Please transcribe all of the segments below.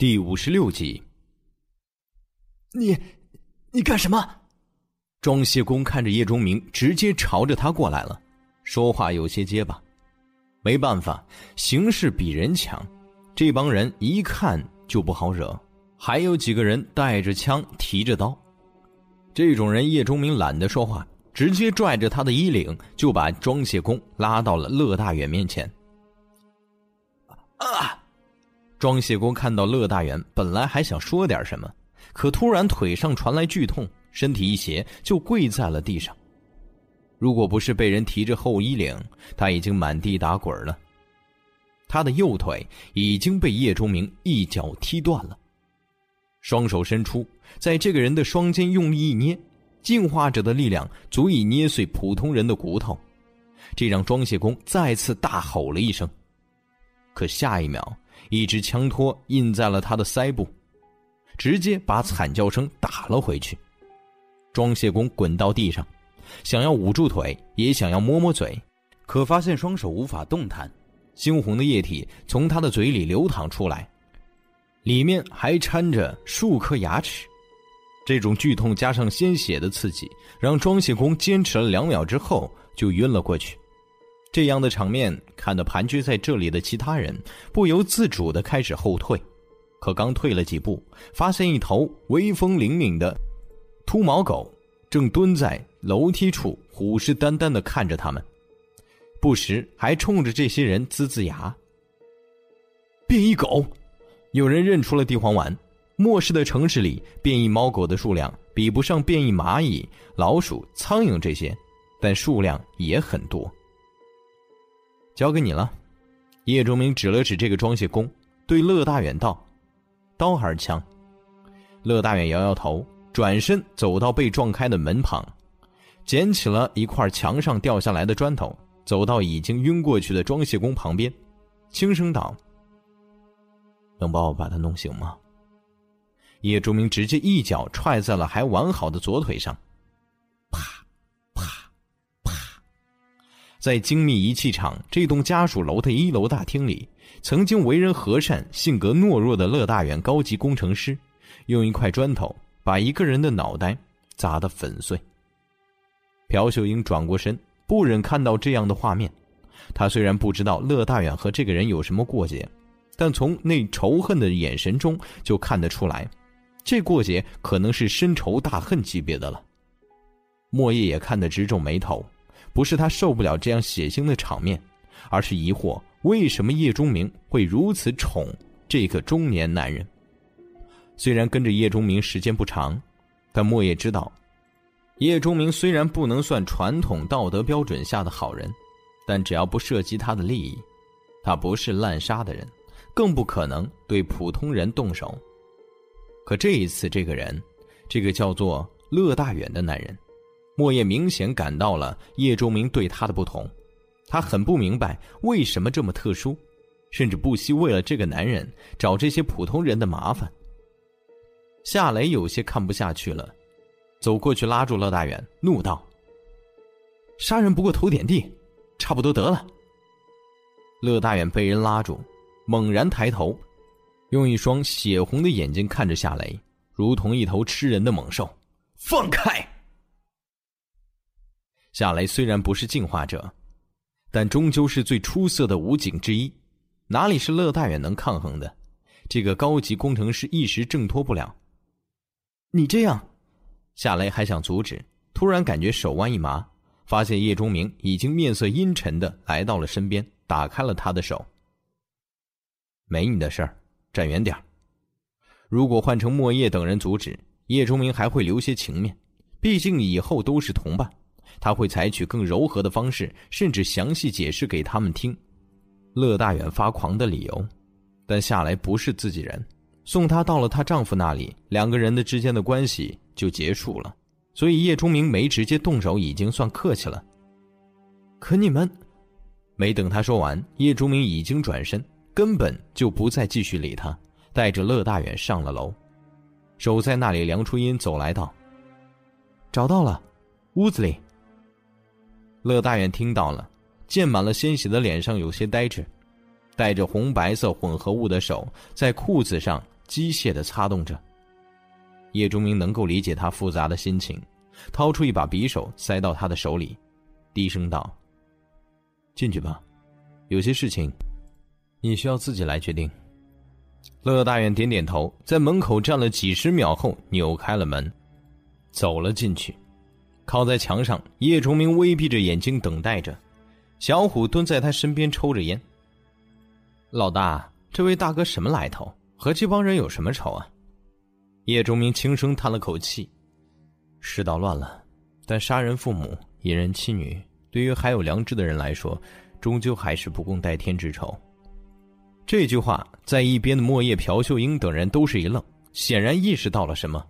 第五十六集，你，你干什么？装卸工看着叶钟明直接朝着他过来了，说话有些结巴。没办法，形势比人强，这帮人一看就不好惹，还有几个人带着枪提着刀。这种人，叶钟明懒得说话，直接拽着他的衣领，就把装卸工拉到了乐大远面前。啊！庄谢公看到乐大元，本来还想说点什么，可突然腿上传来剧痛，身体一斜就跪在了地上。如果不是被人提着后衣领，他已经满地打滚了。他的右腿已经被叶钟明一脚踢断了，双手伸出，在这个人的双肩用力一捏，进化者的力量足以捏碎普通人的骨头，这让庄谢公再次大吼了一声。可下一秒，一支枪托印在了他的腮部，直接把惨叫声打了回去。装卸工滚到地上，想要捂住腿，也想要摸摸嘴，可发现双手无法动弹，猩红的液体从他的嘴里流淌出来，里面还掺着数颗牙齿。这种剧痛加上鲜血的刺激，让装卸工坚持了两秒之后就晕了过去。这样的场面看得盘踞在这里的其他人不由自主的开始后退，可刚退了几步，发现一头威风凛凛的秃毛狗正蹲在楼梯处，虎视眈眈的看着他们，不时还冲着这些人呲呲牙。变异狗，有人认出了地黄丸。末世的城市里，变异猫狗的数量比不上变异蚂蚁、老鼠、苍蝇这些，但数量也很多。交给你了，叶钟明指了指这个装卸工，对乐大远道：“刀还是枪？”乐大远摇摇头，转身走到被撞开的门旁，捡起了一块墙上掉下来的砖头，走到已经晕过去的装卸工旁边，轻声道：“能帮我把他弄醒吗？”叶钟明直接一脚踹在了还完好的左腿上。在精密仪器厂这栋家属楼的一楼大厅里，曾经为人和善、性格懦弱的乐大远高级工程师，用一块砖头把一个人的脑袋砸得粉碎。朴秀英转过身，不忍看到这样的画面。他虽然不知道乐大远和这个人有什么过节，但从那仇恨的眼神中就看得出来，这过节可能是深仇大恨级别的了。莫叶也看得直皱眉头。不是他受不了这样血腥的场面，而是疑惑为什么叶钟明会如此宠这个中年男人。虽然跟着叶钟明时间不长，但莫也知道，叶钟明虽然不能算传统道德标准下的好人，但只要不涉及他的利益，他不是滥杀的人，更不可能对普通人动手。可这一次，这个人，这个叫做乐大远的男人。莫叶明显感到了叶钟明对他的不同，他很不明白为什么这么特殊，甚至不惜为了这个男人找这些普通人的麻烦。夏雷有些看不下去了，走过去拉住乐大远，怒道：“杀人不过头点地，差不多得了。”乐大远被人拉住，猛然抬头，用一双血红的眼睛看着夏雷，如同一头吃人的猛兽，放开！夏雷虽然不是进化者，但终究是最出色的武警之一，哪里是乐大远能抗衡的？这个高级工程师一时挣脱不了。你这样，夏雷还想阻止，突然感觉手腕一麻，发现叶钟明已经面色阴沉的来到了身边，打开了他的手。没你的事儿，站远点如果换成莫叶等人阻止，叶钟明还会留些情面，毕竟以后都是同伴。他会采取更柔和的方式，甚至详细解释给他们听。乐大远发狂的理由，但夏来不是自己人，送她到了她丈夫那里，两个人的之间的关系就结束了。所以叶钟明没直接动手，已经算客气了。可你们，没等他说完，叶钟明已经转身，根本就不再继续理他，带着乐大远上了楼。守在那里，梁初音走来道：“找到了，屋子里。”乐大远听到了，溅满了鲜血的脸上有些呆滞，带着红白色混合物的手在裤子上机械的擦动着。叶钟明能够理解他复杂的心情，掏出一把匕首塞到他的手里，低声道：“进去吧，有些事情，你需要自己来决定。”乐大远点点头，在门口站了几十秒后，扭开了门，走了进去。靠在墙上，叶崇明微闭着眼睛等待着。小虎蹲在他身边抽着烟。老大，这位大哥什么来头？和这帮人有什么仇啊？叶崇明轻声叹了口气：“世道乱了，但杀人父母、隐人妻女，对于还有良知的人来说，终究还是不共戴天之仇。”这句话在一边的莫叶、朴秀英等人都是一愣，显然意识到了什么，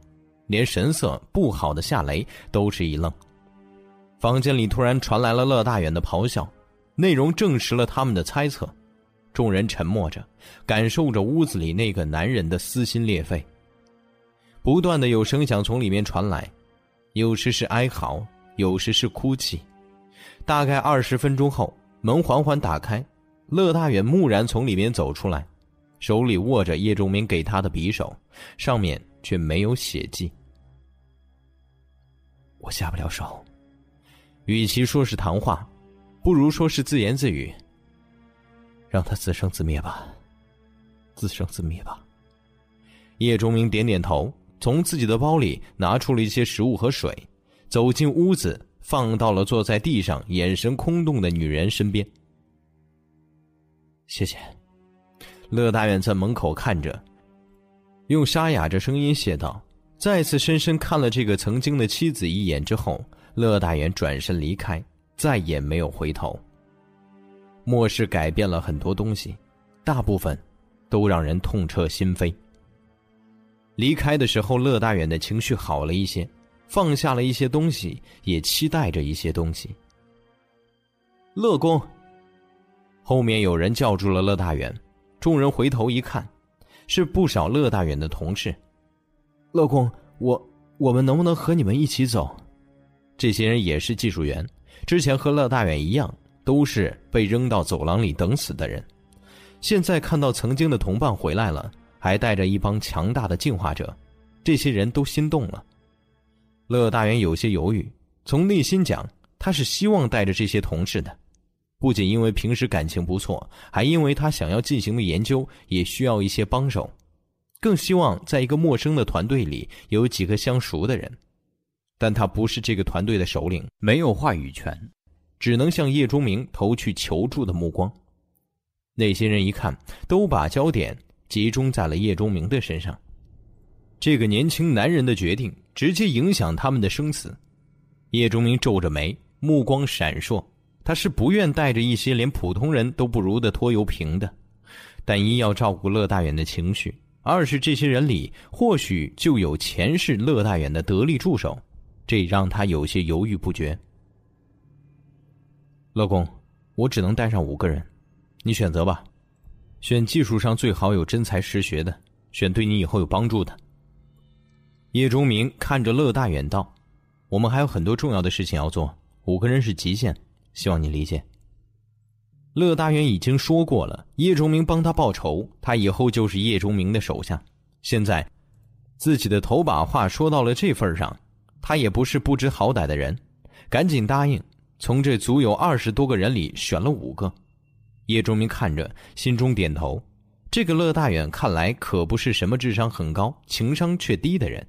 连神色不好的夏雷都是一愣。房间里突然传来了乐大远的咆哮，内容证实了他们的猜测。众人沉默着，感受着屋子里那个男人的撕心裂肺。不断的有声响从里面传来，有时是哀嚎，有时是哭泣。大概二十分钟后，门缓缓打开。乐大远木然从里面走出来，手里握着叶仲明给他的匕首，上面却没有血迹。我下不了手，与其说是谈话，不如说是自言自语。让他自生自灭吧，自生自灭吧。叶钟明点点头，从自己的包里拿出了一些食物和水，走进屋子，放到了坐在地上、眼神空洞的女人身边。谢谢，乐大远在门口看着，用沙哑着声音谢道。再次深深看了这个曾经的妻子一眼之后，乐大远转身离开，再也没有回头。末世改变了很多东西，大部分都让人痛彻心扉。离开的时候，乐大远的情绪好了一些，放下了一些东西，也期待着一些东西。乐公。后面有人叫住了乐大远，众人回头一看，是不少乐大远的同事。乐公，我我们能不能和你们一起走？这些人也是技术员，之前和乐大远一样，都是被扔到走廊里等死的人。现在看到曾经的同伴回来了，还带着一帮强大的进化者，这些人都心动了。乐大远有些犹豫，从内心讲，他是希望带着这些同事的。不仅因为平时感情不错，还因为他想要进行的研究也需要一些帮手，更希望在一个陌生的团队里有几个相熟的人。但他不是这个团队的首领，没有话语权，只能向叶钟明投去求助的目光。那些人一看，都把焦点集中在了叶钟明的身上。这个年轻男人的决定直接影响他们的生死。叶钟明皱着眉，目光闪烁。他是不愿带着一些连普通人都不如的拖油瓶的，但一要照顾乐大远的情绪，二是这些人里或许就有前世乐大远的得力助手，这让他有些犹豫不决。乐公，我只能带上五个人，你选择吧，选技术上最好有真才实学的，选对你以后有帮助的。叶钟明看着乐大远道：“我们还有很多重要的事情要做，五个人是极限。”希望你理解。乐大元已经说过了，叶钟明帮他报仇，他以后就是叶钟明的手下。现在，自己的头把话说到了这份上，他也不是不知好歹的人，赶紧答应，从这足有二十多个人里选了五个。叶钟明看着，心中点头。这个乐大远看来可不是什么智商很高、情商却低的人，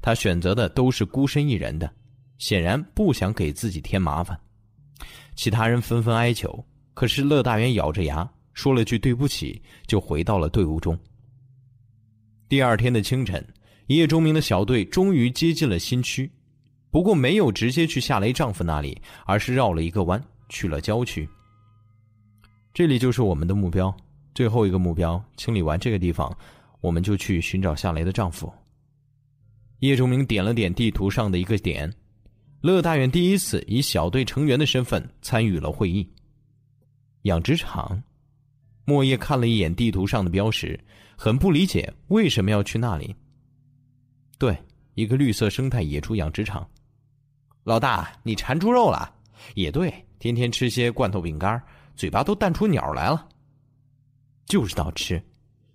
他选择的都是孤身一人的，显然不想给自己添麻烦。其他人纷纷哀求，可是乐大元咬着牙说了句对不起，就回到了队伍中。第二天的清晨，叶钟明的小队终于接近了新区，不过没有直接去夏雷丈夫那里，而是绕了一个弯去了郊区。这里就是我们的目标，最后一个目标，清理完这个地方，我们就去寻找夏雷的丈夫。叶钟明点了点地图上的一个点。乐大远第一次以小队成员的身份参与了会议。养殖场，莫叶看了一眼地图上的标识，很不理解为什么要去那里。对，一个绿色生态野猪养殖场。老大，你馋猪肉了？也对，天天吃些罐头饼干，嘴巴都淡出鸟来了。就知道吃，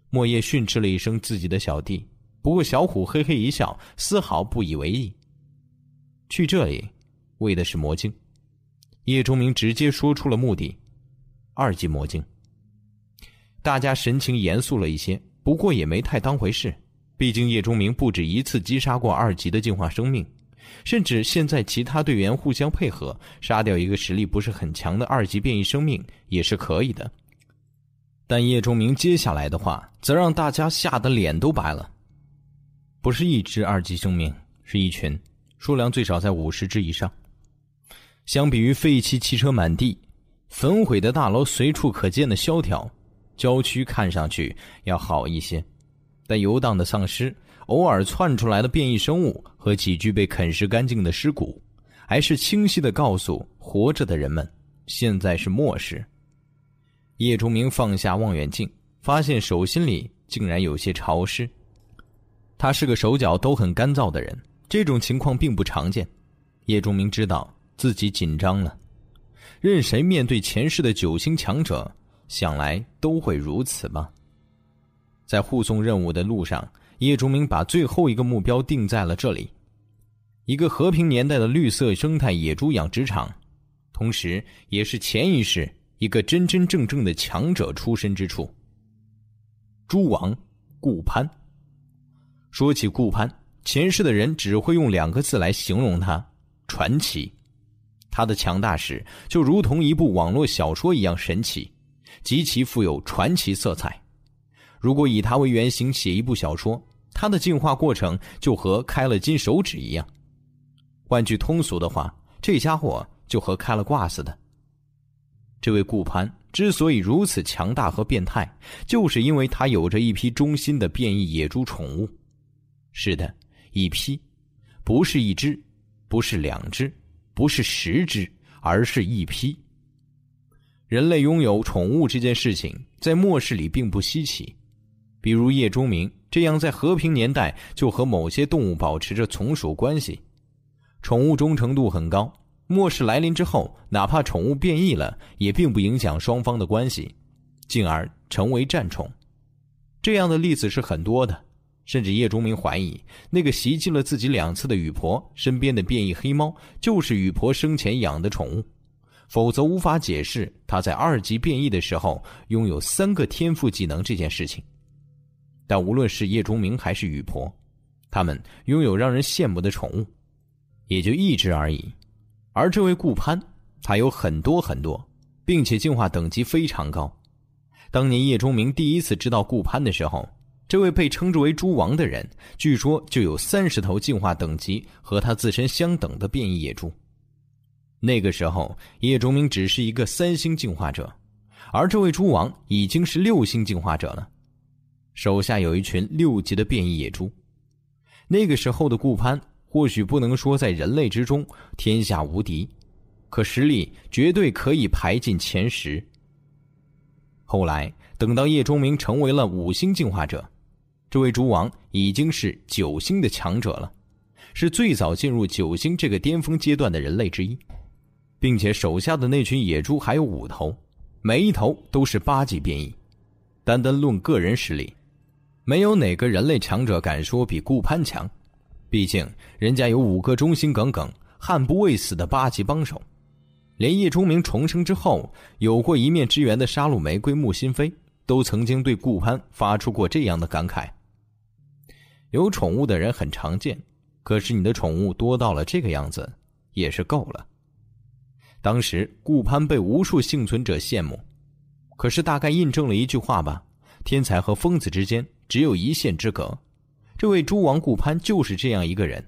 莫叶训斥了一声自己的小弟，不过小虎嘿嘿一笑，丝毫不以为意。去这里，为的是魔晶。叶钟明直接说出了目的：二级魔晶。大家神情严肃了一些，不过也没太当回事。毕竟叶钟明不止一次击杀过二级的进化生命，甚至现在其他队员互相配合，杀掉一个实力不是很强的二级变异生命也是可以的。但叶钟明接下来的话，则让大家吓得脸都白了。不是一只二级生命，是一群，数量最少在五十只以上。相比于废弃汽车满地、焚毁的大楼随处可见的萧条，郊区看上去要好一些。但游荡的丧尸、偶尔窜出来的变异生物和几具被啃食干净的尸骨，还是清晰的告诉活着的人们，现在是末世。叶钟明放下望远镜，发现手心里竟然有些潮湿。他是个手脚都很干燥的人，这种情况并不常见。叶钟明知道自己紧张了，任谁面对前世的九星强者，想来都会如此吧。在护送任务的路上，叶竹明把最后一个目标定在了这里——一个和平年代的绿色生态野猪养殖场，同时也是前一世。一个真真正正的强者出身之处。诸王顾攀。说起顾攀，前世的人只会用两个字来形容他：传奇。他的强大时就如同一部网络小说一样神奇，极其富有传奇色彩。如果以他为原型写一部小说，他的进化过程就和开了金手指一样。换句通俗的话，这家伙就和开了挂似的。这位顾攀之所以如此强大和变态，就是因为他有着一批忠心的变异野猪宠物。是的，一批，不是一只，不是两只，不是十只，而是一批。人类拥有宠物这件事情，在末世里并不稀奇。比如叶钟明这样在和平年代就和某些动物保持着从属关系，宠物忠诚度很高。末世来临之后，哪怕宠物变异了，也并不影响双方的关系，进而成为战宠。这样的例子是很多的，甚至叶钟明怀疑，那个袭击了自己两次的雨婆身边的变异黑猫，就是雨婆生前养的宠物，否则无法解释他在二级变异的时候拥有三个天赋技能这件事情。但无论是叶钟明还是雨婆，他们拥有让人羡慕的宠物，也就一只而已。而这位顾攀，他有很多很多，并且进化等级非常高。当年叶钟明第一次知道顾攀的时候，这位被称之为“猪王”的人，据说就有三十头进化等级和他自身相等的变异野猪。那个时候，叶钟明只是一个三星进化者，而这位猪王已经是六星进化者了，手下有一群六级的变异野猪。那个时候的顾攀。或许不能说在人类之中天下无敌，可实力绝对可以排进前十。后来等到叶钟明成为了五星进化者，这位猪王已经是九星的强者了，是最早进入九星这个巅峰阶段的人类之一，并且手下的那群野猪还有五头，每一头都是八级变异。单单论个人实力，没有哪个人类强者敢说比顾攀强。毕竟，人家有五个忠心耿耿、悍不畏死的八级帮手，连叶钟明重生之后有过一面之缘的杀戮玫瑰穆心飞，都曾经对顾攀发出过这样的感慨：有宠物的人很常见，可是你的宠物多到了这个样子，也是够了。当时顾攀被无数幸存者羡慕，可是大概印证了一句话吧：天才和疯子之间只有一线之隔。这位诸王顾攀就是这样一个人，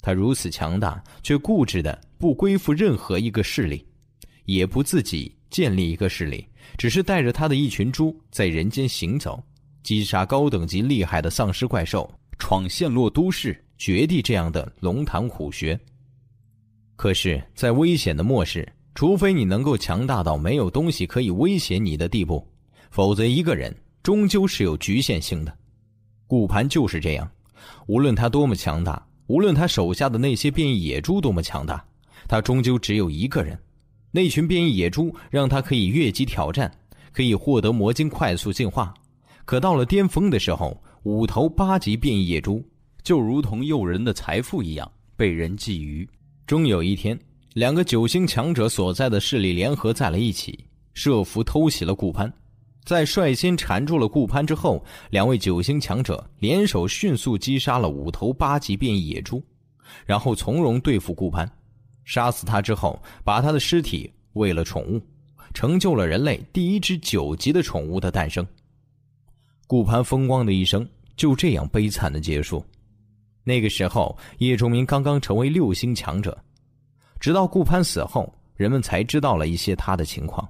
他如此强大，却固执的不归附任何一个势力，也不自己建立一个势力，只是带着他的一群猪在人间行走，击杀高等级厉害的丧尸怪兽，闯陷落都市，绝地这样的龙潭虎穴。可是，在危险的末世，除非你能够强大到没有东西可以威胁你的地步，否则一个人终究是有局限性的。顾盘就是这样，无论他多么强大，无论他手下的那些变异野猪多么强大，他终究只有一个人。那群变异野猪让他可以越级挑战，可以获得魔晶快速进化，可到了巅峰的时候，五头八级变异野猪就如同诱人的财富一样被人觊觎。终有一天，两个九星强者所在的势力联合在了一起，设伏偷袭了顾潘。在率先缠住了顾潘之后，两位九星强者联手迅速击杀了五头八级变异野猪，然后从容对付顾潘。杀死他之后，把他的尸体喂了宠物，成就了人类第一只九级的宠物的诞生。顾潘风光的一生就这样悲惨的结束。那个时候，叶钟明刚刚成为六星强者，直到顾潘死后，人们才知道了一些他的情况。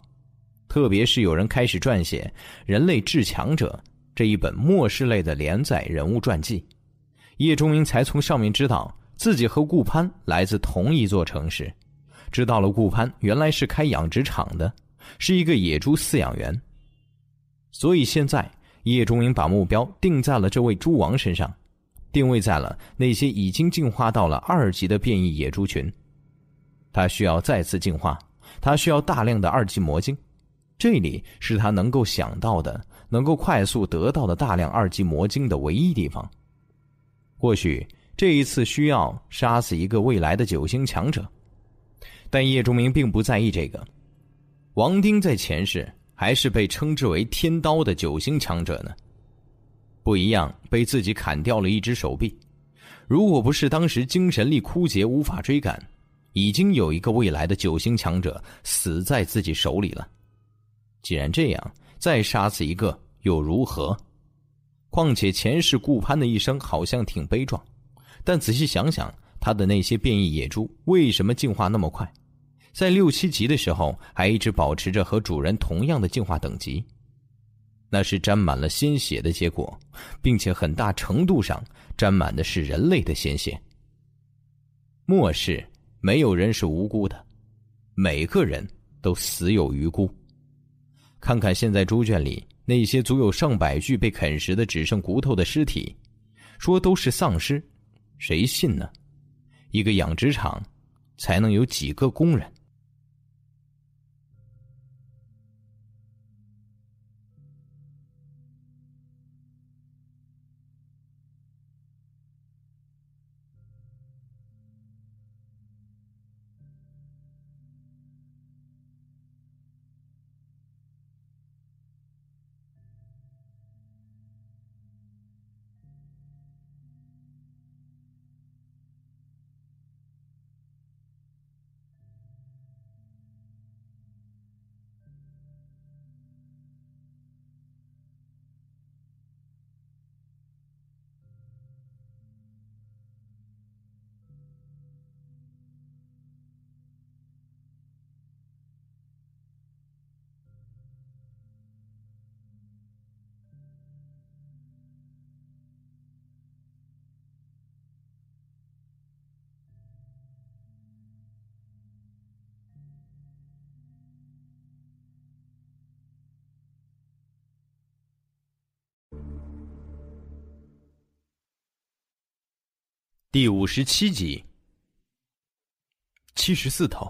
特别是有人开始撰写《人类至强者》这一本末世类的连载人物传记，叶钟明才从上面知道自己和顾潘来自同一座城市，知道了顾潘原来是开养殖场的，是一个野猪饲养员。所以现在叶钟明把目标定在了这位猪王身上，定位在了那些已经进化到了二级的变异野猪群。他需要再次进化，他需要大量的二级魔晶。这里是他能够想到的、能够快速得到的大量二级魔晶的唯一地方。或许这一次需要杀死一个未来的九星强者，但叶钟明并不在意这个。王丁在前世还是被称之为天刀的九星强者呢，不一样，被自己砍掉了一只手臂。如果不是当时精神力枯竭无法追赶，已经有一个未来的九星强者死在自己手里了。既然这样，再杀死一个又如何？况且前世顾攀的一生好像挺悲壮，但仔细想想，他的那些变异野猪为什么进化那么快？在六七级的时候，还一直保持着和主人同样的进化等级，那是沾满了鲜血的结果，并且很大程度上沾满的是人类的鲜血。末世没有人是无辜的，每个人都死有余辜。看看现在猪圈里那些足有上百具被啃食的只剩骨头的尸体，说都是丧尸，谁信呢？一个养殖场，才能有几个工人？五十七集，七十四头。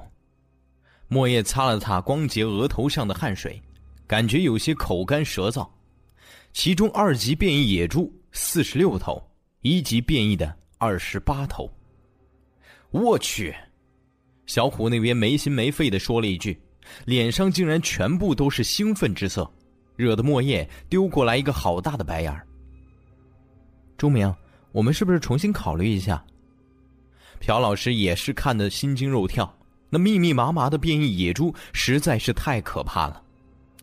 莫叶擦了擦光洁额头上的汗水，感觉有些口干舌燥。其中二级变异野猪四十六头，一级变异的二十八头。我去！小虎那边没心没肺的说了一句，脸上竟然全部都是兴奋之色，惹得莫叶丢过来一个好大的白眼儿。钟明。我们是不是重新考虑一下？朴老师也是看得心惊肉跳。那密密麻麻的变异野猪实在是太可怕了。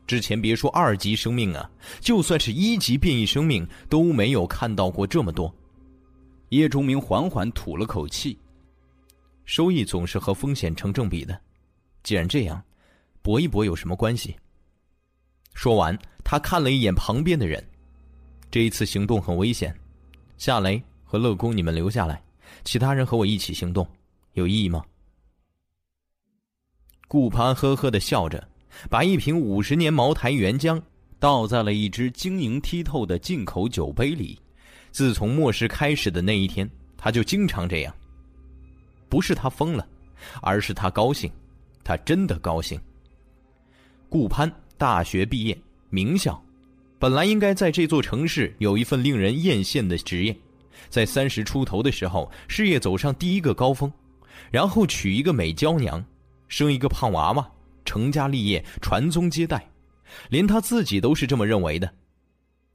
之前别说二级生命啊，就算是一级变异生命都没有看到过这么多。叶钟明缓缓吐了口气。收益总是和风险成正比的。既然这样，搏一搏有什么关系？说完，他看了一眼旁边的人。这一次行动很危险。夏雷和乐公，你们留下来，其他人和我一起行动，有意义吗？顾攀呵呵的笑着，把一瓶五十年茅台原浆倒在了一只晶莹剔透的进口酒杯里。自从末世开始的那一天，他就经常这样。不是他疯了，而是他高兴，他真的高兴。顾潘大学毕业，名校，本来应该在这座城市有一份令人艳羡的职业，在三十出头的时候，事业走上第一个高峰，然后娶一个美娇娘，生一个胖娃娃，成家立业，传宗接代，连他自己都是这么认为的。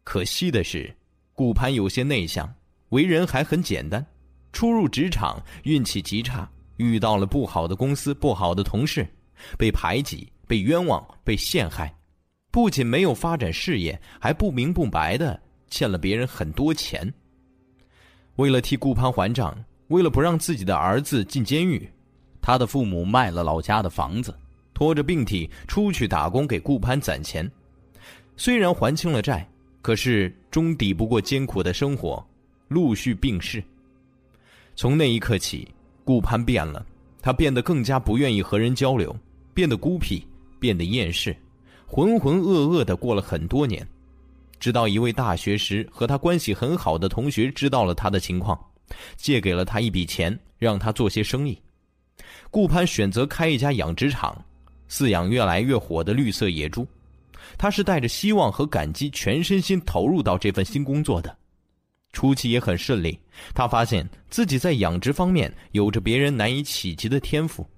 可惜的是，顾攀有些内向，为人还很简单，初入职场，运气极差，遇到了不好的公司、不好的同事，被排挤、被冤枉、被陷害。不仅没有发展事业，还不明不白的欠了别人很多钱。为了替顾攀还账，为了不让自己的儿子进监狱，他的父母卖了老家的房子，拖着病体出去打工给顾攀攒钱。虽然还清了债，可是终抵不过艰苦的生活，陆续病逝。从那一刻起，顾攀变了，他变得更加不愿意和人交流，变得孤僻，变得厌世。浑浑噩噩的过了很多年，直到一位大学时和他关系很好的同学知道了他的情况，借给了他一笔钱，让他做些生意。顾攀选择开一家养殖场，饲养越来越火的绿色野猪。他是带着希望和感激，全身心投入到这份新工作的。初期也很顺利，他发现自己在养殖方面有着别人难以企及的天赋。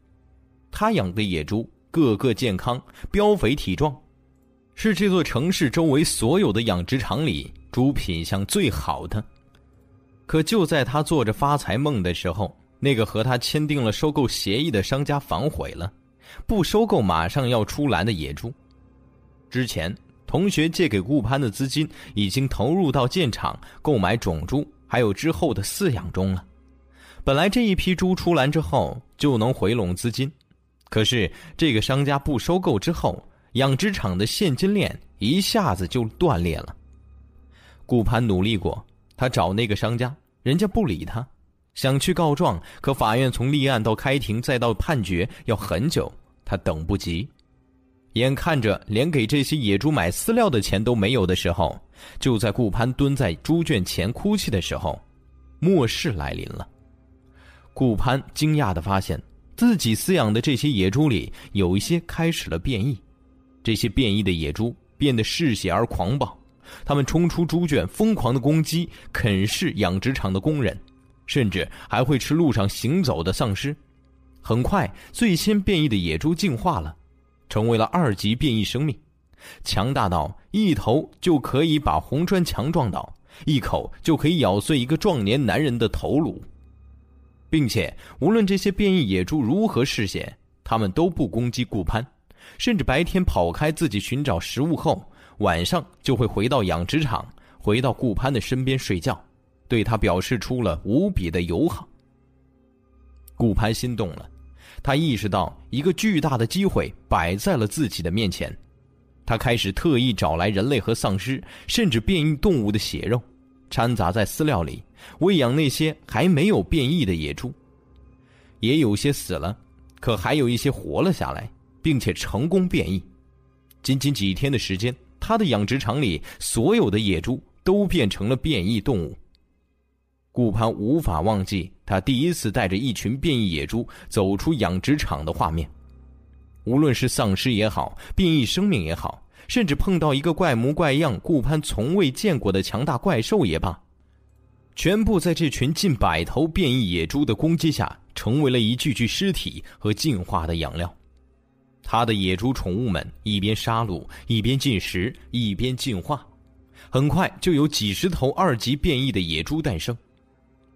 他养的野猪个个健康，膘肥体壮。是这座城市周围所有的养殖场里猪品相最好的。可就在他做着发财梦的时候，那个和他签订了收购协议的商家反悔了，不收购马上要出栏的野猪。之前同学借给顾攀的资金已经投入到建厂、购买种猪，还有之后的饲养中了。本来这一批猪出栏之后就能回笼资金，可是这个商家不收购之后。养殖场的现金链一下子就断裂了。顾攀努力过，他找那个商家，人家不理他，想去告状，可法院从立案到开庭再到判决要很久，他等不及。眼看着连给这些野猪买饲料的钱都没有的时候，就在顾攀蹲在猪圈前哭泣的时候，末世来临了。顾攀惊讶的发现自己饲养的这些野猪里有一些开始了变异。这些变异的野猪变得嗜血而狂暴，它们冲出猪圈，疯狂的攻击、啃噬养殖场的工人，甚至还会吃路上行走的丧尸。很快，最先变异的野猪进化了，成为了二级变异生命，强大到一头就可以把红砖墙撞倒，一口就可以咬碎一个壮年男人的头颅，并且无论这些变异野猪如何嗜血，它们都不攻击顾攀。甚至白天跑开自己寻找食物后，晚上就会回到养殖场，回到顾攀的身边睡觉，对他表示出了无比的友好。顾攀心动了，他意识到一个巨大的机会摆在了自己的面前，他开始特意找来人类和丧尸，甚至变异动物的血肉，掺杂在饲料里，喂养那些还没有变异的野猪。也有些死了，可还有一些活了下来。并且成功变异，仅仅几天的时间，他的养殖场里所有的野猪都变成了变异动物。顾攀无法忘记他第一次带着一群变异野猪走出养殖场的画面，无论是丧尸也好，变异生命也好，甚至碰到一个怪模怪样、顾攀从未见过的强大怪兽也罢，全部在这群近百头变异野猪的攻击下，成为了一具具尸体和进化的养料。他的野猪宠物们一边杀戮，一边进食，一边进化，很快就有几十头二级变异的野猪诞生。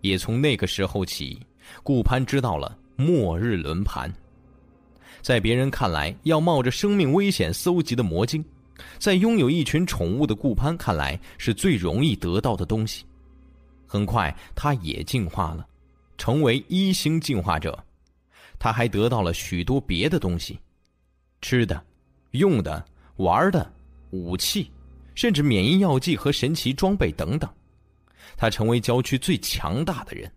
也从那个时候起，顾攀知道了末日轮盘。在别人看来，要冒着生命危险搜集的魔晶，在拥有一群宠物的顾攀看来，是最容易得到的东西。很快，他也进化了，成为一星进化者。他还得到了许多别的东西。吃的、用的、玩的、武器，甚至免疫药剂和神奇装备等等，他成为郊区最强大的人。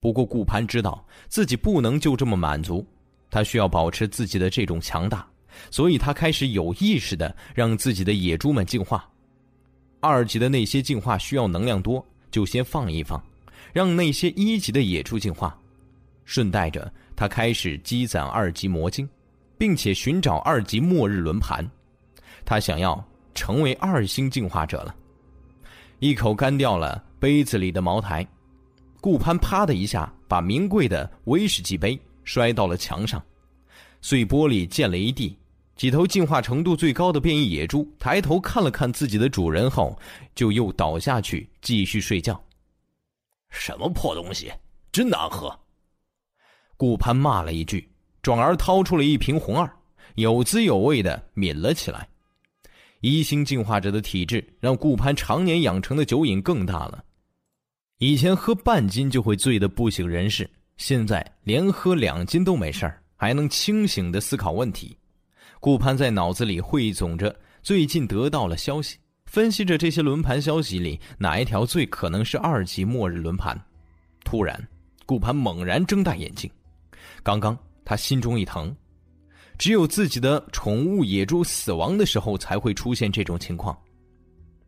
不过，顾攀知道自己不能就这么满足，他需要保持自己的这种强大，所以他开始有意识的让自己的野猪们进化。二级的那些进化需要能量多，就先放一放，让那些一级的野猪进化。顺带着，他开始积攒二级魔晶。并且寻找二级末日轮盘，他想要成为二星进化者了。一口干掉了杯子里的茅台，顾攀啪的一下把名贵的威士忌杯摔到了墙上，碎玻璃溅了一地。几头进化程度最高的变异野猪抬头看了看自己的主人后，就又倒下去继续睡觉。什么破东西，真难喝！顾攀骂了一句，转而掏出了一瓶红二，有滋有味的抿了起来。一星进化者的体质让顾攀常年养成的酒瘾更大了，以前喝半斤就会醉得不省人事，现在连喝两斤都没事还能清醒的思考问题。顾攀在脑子里汇总着最近得到了消息，分析着这些轮盘消息里哪一条最可能是二级末日轮盘。突然，顾攀猛然睁大眼睛，刚刚他心中一疼，只有自己的宠物野猪死亡的时候才会出现这种情况。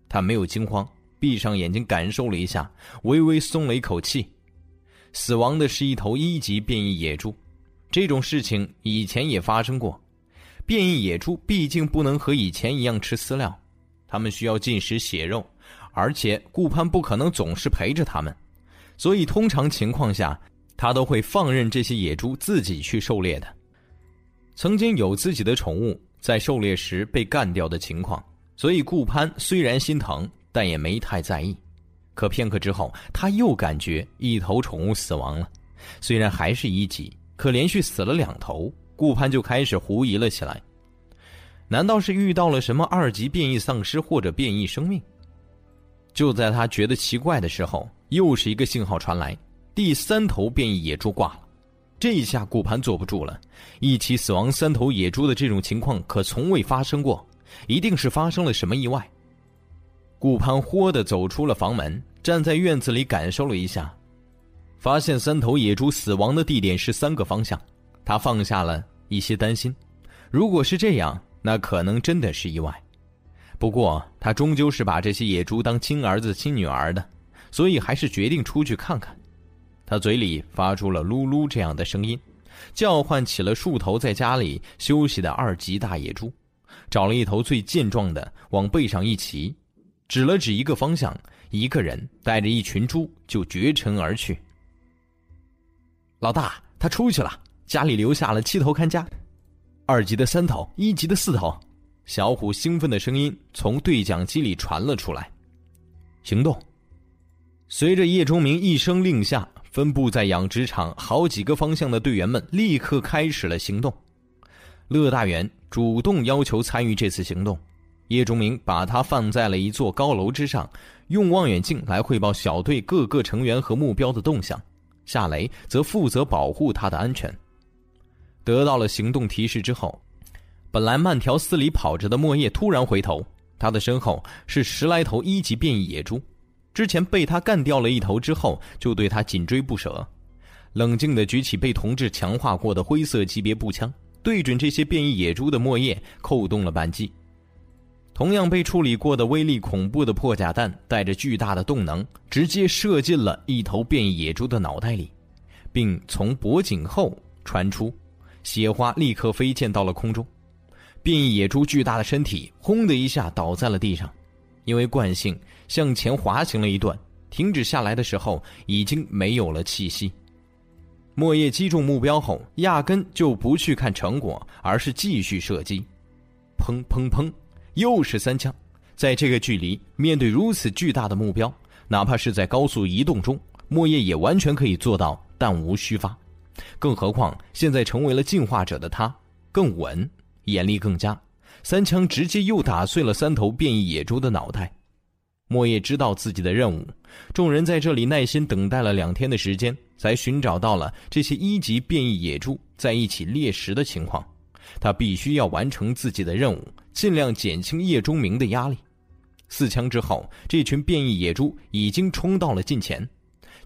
他没有惊慌，闭上眼睛感受了一下，微微松了一口气。死亡的是一头一级变异野猪，这种事情以前也发生过。变异野猪毕竟不能和以前一样吃饲料，它们需要进食血肉，而且顾攀不可能总是陪着它们，所以通常情况下，他都会放任这些野猪自己去狩猎的。曾经有自己的宠物在狩猎时被干掉的情况，所以顾攀虽然心疼，但也没太在意。可片刻之后，他又感觉一头宠物死亡了，虽然还是一级，可连续死了两头。顾攀就开始狐疑了起来，难道是遇到了什么二级变异丧尸或者变异生命？就在他觉得奇怪的时候，又是一个信号传来，第三头变异野猪挂了。这一下顾攀坐不住了，一起死亡三头野猪的这种情况可从未发生过，一定是发生了什么意外。顾攀豁地走出了房门，站在院子里感受了一下，发现三头野猪死亡的地点是三个方向。他放下了一些担心，如果是这样，那可能真的是意外。不过他终究是把这些野猪当亲儿子、亲女儿的，所以还是决定出去看看。他嘴里发出了“噜噜”这样的声音，叫唤起了数头在家里休息的二级大野猪，找了一头最健壮的往背上一骑，指了指一个方向，一个人带着一群猪就绝尘而去。老大，他出去了。家里留下了七头看家，二级的三头，一级的四头。小虎兴奋的声音从对讲机里传了出来。行动！随着叶钟明一声令下，分布在养殖场好几个方向的队员们立刻开始了行动。乐大元主动要求参与这次行动，叶忠明把他放在了一座高楼之上，用望远镜来汇报小队各个成员和目标的动向。夏雷则负责保护他的安全。得到了行动提示之后，本来慢条斯理跑着的莫叶突然回头，他的身后是十来头一级变异野猪。之前被他干掉了一头之后，就对他紧追不舍。冷静地举起被同志强化过的灰色级别步枪，对准这些变异野猪的莫叶扣动了扳机。同样被处理过的威力恐怖的破甲弹，带着巨大的动能，直接射进了一头变异野猪的脑袋里，并从脖颈后传出。血花立刻飞溅到了空中，变异野猪巨大的身体轰的一下倒在了地上，因为惯性向前滑行了一段，停止下来的时候已经没有了气息。莫叶击中目标后，压根就不去看成果，而是继续射击，砰砰砰，又是三枪。在这个距离，面对如此巨大的目标，哪怕是在高速移动中，莫叶也完全可以做到弹无虚发。更何况，现在成为了进化者的他更稳，眼力更佳，三枪直接又打碎了三头变异野猪的脑袋。莫叶知道自己的任务，众人在这里耐心等待了两天的时间，才寻找到了这些一级变异野猪在一起猎食的情况。他必须要完成自己的任务，尽量减轻叶钟明的压力。四枪之后，这群变异野猪已经冲到了近前。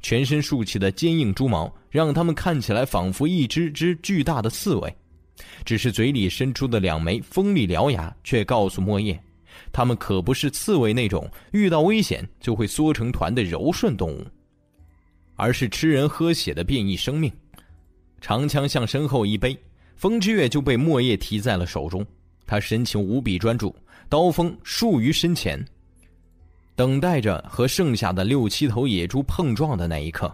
全身竖起的坚硬猪毛，让他们看起来仿佛一只只巨大的刺猬。只是嘴里伸出的两枚锋利獠牙，却告诉莫叶，他们可不是刺猬那种遇到危险就会缩成团的柔顺动物，而是吃人喝血的变异生命。长枪向身后一背，风之月就被莫叶提在了手中。他神情无比专注，刀锋竖于身前，等待着和剩下的六七头野猪碰撞的那一刻。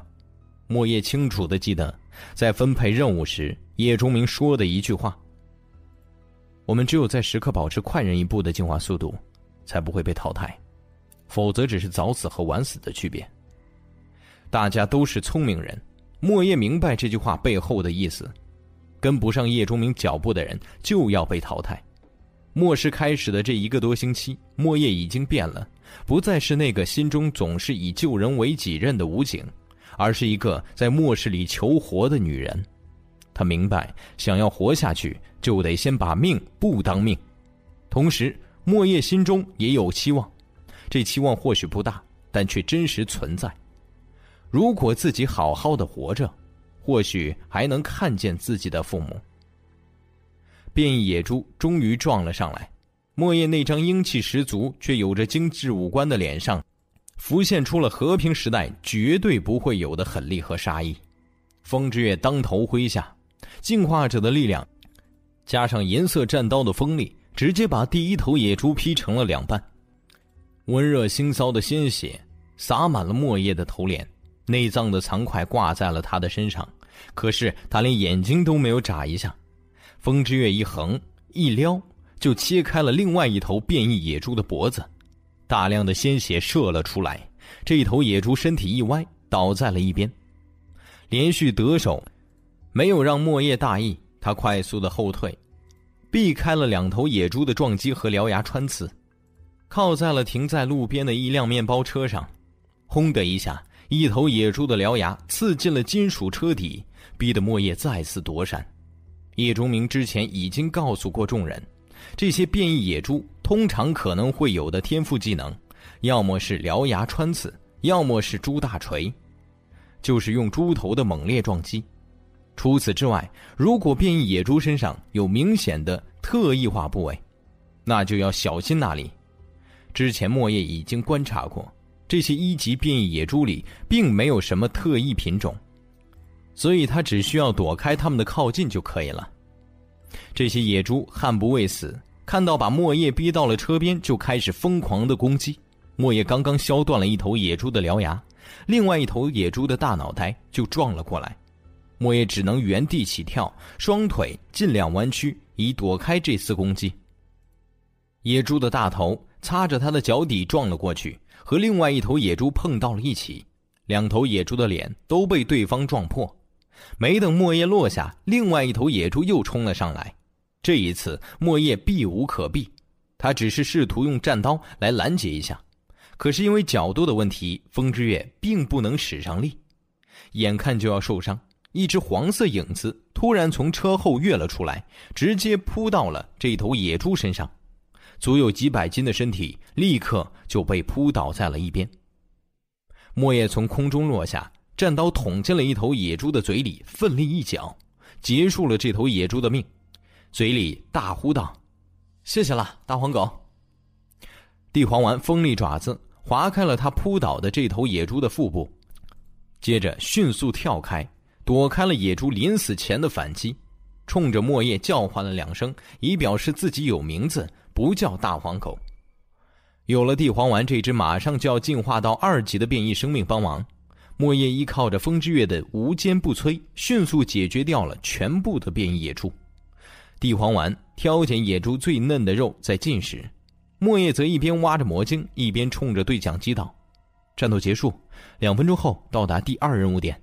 莫叶清楚的记得，在分配任务时，叶钟明说的一句话：“我们只有在时刻保持快人一步的进化速度，才不会被淘汰，否则只是早死和晚死的区别。”大家都是聪明人，莫叶明白这句话背后的意思。跟不上叶钟明脚步的人就要被淘汰。末世开始的这一个多星期，莫叶已经变了，不再是那个心中总是以救人为己任的武警，而是一个在末世里求活的女人。他明白，想要活下去，就得先把命不当命。同时，莫叶心中也有期望，这期望或许不大，但却真实存在。如果自己好好的活着。或许还能看见自己的父母。变异野猪终于撞了上来，莫叶那张英气十足却有着精致五官的脸上，浮现出了和平时代绝对不会有的狠厉和杀意。风之月当头挥下，进化者的力量，加上银色战刀的锋利，直接把第一头野猪劈成了两半。温热腥臊的鲜血洒满了莫叶的头脸，内脏的残块挂在了他的身上。可是他连眼睛都没有眨一下，风之月一横一撩，就切开了另外一头变异野猪的脖子，大量的鲜血射了出来。这一头野猪身体一歪，倒在了一边。连续得手，没有让莫叶大意，他快速的后退，避开了两头野猪的撞击和獠牙穿刺，靠在了停在路边的一辆面包车上。轰的一下，一头野猪的獠牙刺进了金属车底。逼得莫叶再次躲闪。叶钟明之前已经告诉过众人，这些变异野猪通常可能会有的天赋技能，要么是獠牙穿刺，要么是猪大锤，就是用猪头的猛烈撞击。除此之外，如果变异野猪身上有明显的特异化部位，那就要小心那里。之前莫叶已经观察过，这些一级变异野猪里并没有什么特异品种。所以他只需要躲开他们的靠近就可以了。这些野猪悍不畏死，看到把莫叶逼到了车边，就开始疯狂的攻击。莫叶刚刚削断了一头野猪的獠牙，另外一头野猪的大脑袋就撞了过来。莫叶只能原地起跳，双腿尽量弯曲，以躲开这次攻击。野猪的大头擦着他的脚底撞了过去，和另外一头野猪碰到了一起，两头野猪的脸都被对方撞破。没等莫叶落下，另外一头野猪又冲了上来。这一次，莫叶避无可避，他只是试图用战刀来拦截一下，可是因为角度的问题，风之月并不能使上力。眼看就要受伤，一只黄色影子突然从车后跃了出来，直接扑到了这头野猪身上，足有几百斤的身体立刻就被扑倒在了一边。莫叶从空中落下。战刀捅进了一头野猪的嘴里，奋力一脚，结束了这头野猪的命，嘴里大呼道：“谢谢了，大黄狗。”地黄丸锋利爪子划开了他扑倒的这头野猪的腹部，接着迅速跳开，躲开了野猪临死前的反击，冲着莫叶叫唤了两声，以表示自己有名字，不叫大黄狗。有了地黄丸这只马上就要进化到二级的变异生命帮忙。莫叶依靠着风之月的无坚不摧，迅速解决掉了全部的变异野猪。地黄丸挑拣野猪最嫩的肉在进食，莫叶则一边挖着魔晶，一边冲着对讲机道：“战斗结束，两分钟后到达第二任务点。”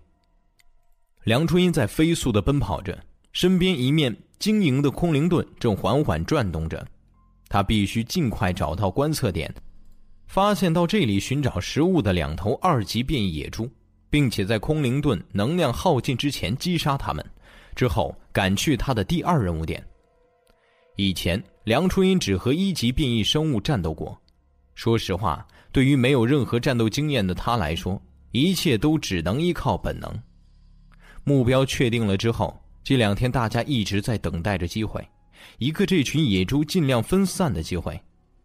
梁初音在飞速的奔跑着，身边一面晶莹的空灵盾正缓缓转动着，他必须尽快找到观测点，发现到这里寻找食物的两头二级变异野猪。并且在空灵盾能量耗尽之前击杀他们，之后赶去他的第二任务点。以前梁初音只和一级变异生物战斗过，说实话，对于没有任何战斗经验的他来说，一切都只能依靠本能。目标确定了之后，这两天大家一直在等待着机会，一个这群野猪尽量分散的机会。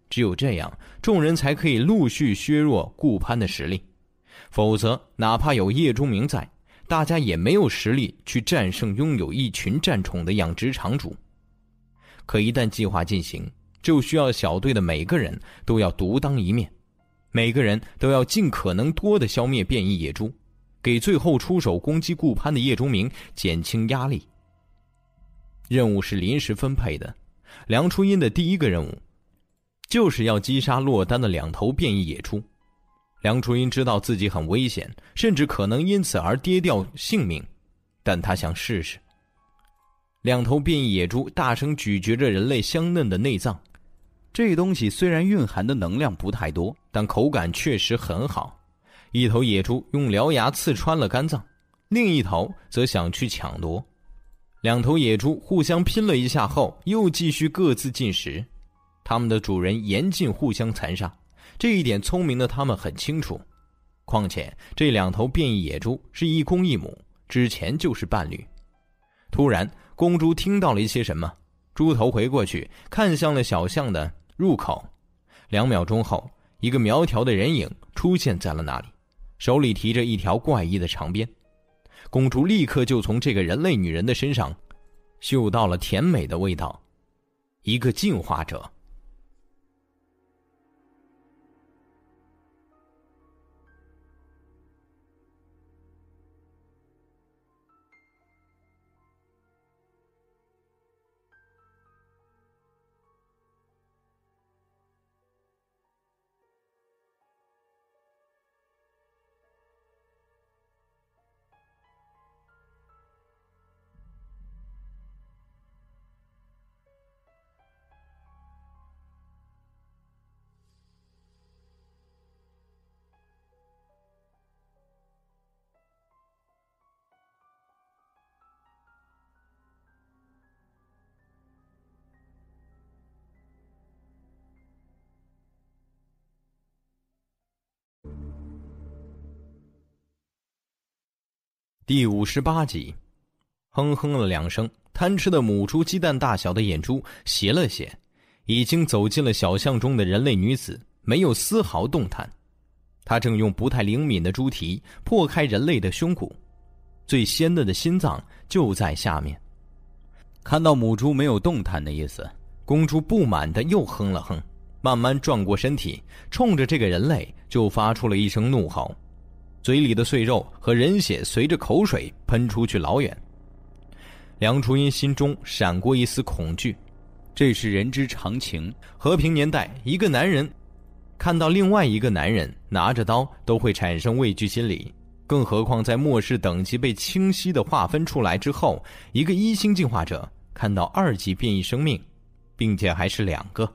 只有这样，众人才可以陆续削弱顾攀的实力。否则，哪怕有叶钟明在，大家也没有实力去战胜拥有一群战宠的养殖场主。可一旦计划进行，就需要小队的每个人都要独当一面，每个人都要尽可能多的消灭变异野猪，给最后出手攻击顾攀的叶钟明减轻压力。任务是临时分配的，梁初音的第一个任务，就是要击杀落单的两头变异野猪。梁初音知道自己很危险，甚至可能因此而跌掉性命，但他想试试。两头变异野猪大声咀嚼着人类香嫩的内脏，这东西虽然蕴含的能量不太多，但口感确实很好。一头野猪用獠牙刺穿了肝脏，另一头则想去抢夺。两头野猪互相拼了一下后，又继续各自进食，他们的主人严禁互相残杀。这一点聪明的他们很清楚，况且这两头变异野猪是一公一母，之前就是伴侣。突然，公猪听到了一些什么，猪头回过去看向了小巷的入口。两秒钟后，一个苗条的人影出现在了那里，手里提着一条怪异的长鞭。公主立刻就从这个人类女人的身上嗅到了甜美的味道，一个进化者。第五十八集，哼哼了两声，贪吃的母猪鸡蛋大小的眼珠斜了斜，已经走进了小巷中的人类女子没有丝毫动弹，她正用不太灵敏的猪蹄破开人类的胸骨，最鲜嫩的心脏就在下面。看到母猪没有动弹的意思，公猪不满的又哼了哼，慢慢转过身体，冲着这个人类就发出了一声怒吼。嘴里的碎肉和人血随着口水喷出去老远。梁初音心中闪过一丝恐惧，这是人之常情。和平年代，一个男人看到另外一个男人拿着刀都会产生畏惧心理，更何况在末世等级被清晰的划分出来之后，一个一星进化者看到二级变异生命，并且还是两个。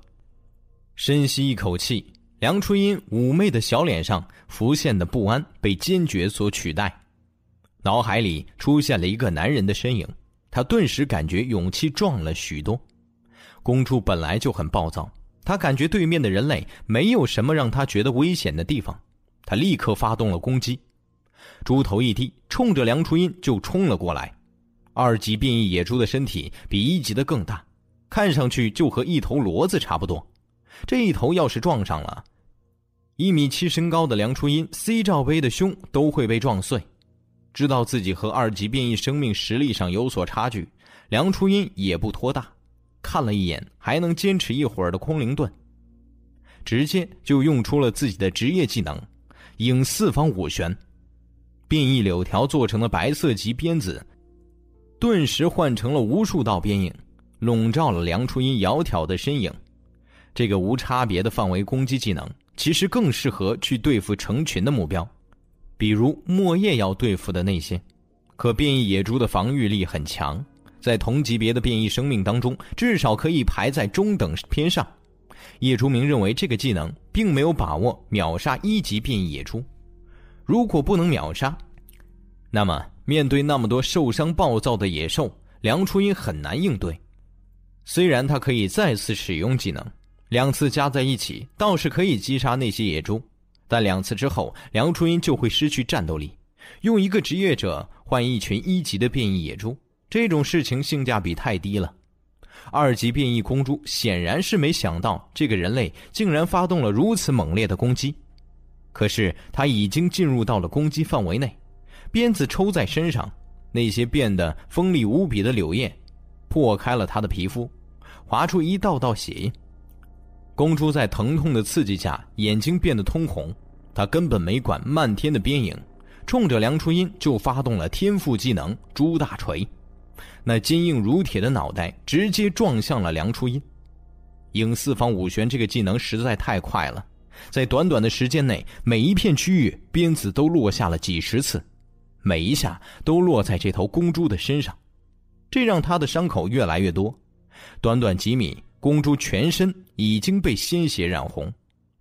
深吸一口气。梁初音妩媚的小脸上浮现的不安被坚决所取代，脑海里出现了一个男人的身影，他顿时感觉勇气壮了许多。公主本来就很暴躁，她感觉对面的人类没有什么让她觉得危险的地方，她立刻发动了攻击，猪头一低，冲着梁初音就冲了过来。二级变异野猪的身体比一级的更大，看上去就和一头骡子差不多，这一头要是撞上了。一米七身高的梁初音，C 罩杯的胸都会被撞碎。知道自己和二级变异生命实力上有所差距，梁初音也不拖大，看了一眼还能坚持一会儿的空灵盾，直接就用出了自己的职业技能——影四方五旋。变异柳条做成的白色级鞭子，顿时换成了无数道鞭影，笼罩了梁初音窈窕的身影。这个无差别的范围攻击技能。其实更适合去对付成群的目标，比如莫叶要对付的那些。可变异野猪的防御力很强，在同级别的变异生命当中，至少可以排在中等偏上。叶竹明认为这个技能并没有把握秒杀一级变异野猪。如果不能秒杀，那么面对那么多受伤暴躁的野兽，梁初音很难应对。虽然他可以再次使用技能。两次加在一起倒是可以击杀那些野猪，但两次之后，梁初音就会失去战斗力。用一个职业者换一群一级的变异野猪，这种事情性价比太低了。二级变异公猪显然是没想到这个人类竟然发动了如此猛烈的攻击，可是他已经进入到了攻击范围内，鞭子抽在身上，那些变得锋利无比的柳叶破开了他的皮肤，划出一道道血印。公猪在疼痛的刺激下，眼睛变得通红，他根本没管漫天的鞭影，冲着梁初音就发动了天赋技能“猪大锤”，那坚硬如铁的脑袋直接撞向了梁初音。影四方五旋这个技能实在太快了，在短短的时间内，每一片区域鞭子都落下了几十次，每一下都落在这头公猪的身上，这让他的伤口越来越多。短短几米。公猪全身已经被鲜血染红，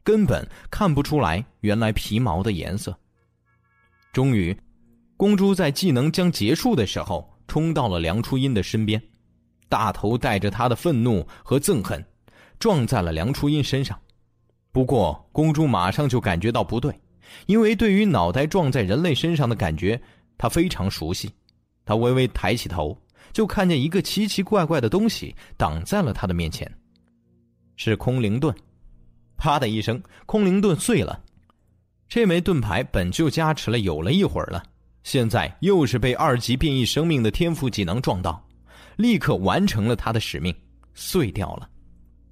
根本看不出来原来皮毛的颜色。终于，公猪在技能将结束的时候，冲到了梁初音的身边，大头带着他的愤怒和憎恨，撞在了梁初音身上。不过，公猪马上就感觉到不对，因为对于脑袋撞在人类身上的感觉，他非常熟悉。他微微抬起头。就看见一个奇奇怪怪的东西挡在了他的面前，是空灵盾。啪的一声，空灵盾碎了。这枚盾牌本就加持了有了一会儿了，现在又是被二级变异生命的天赋技能撞到，立刻完成了他的使命，碎掉了。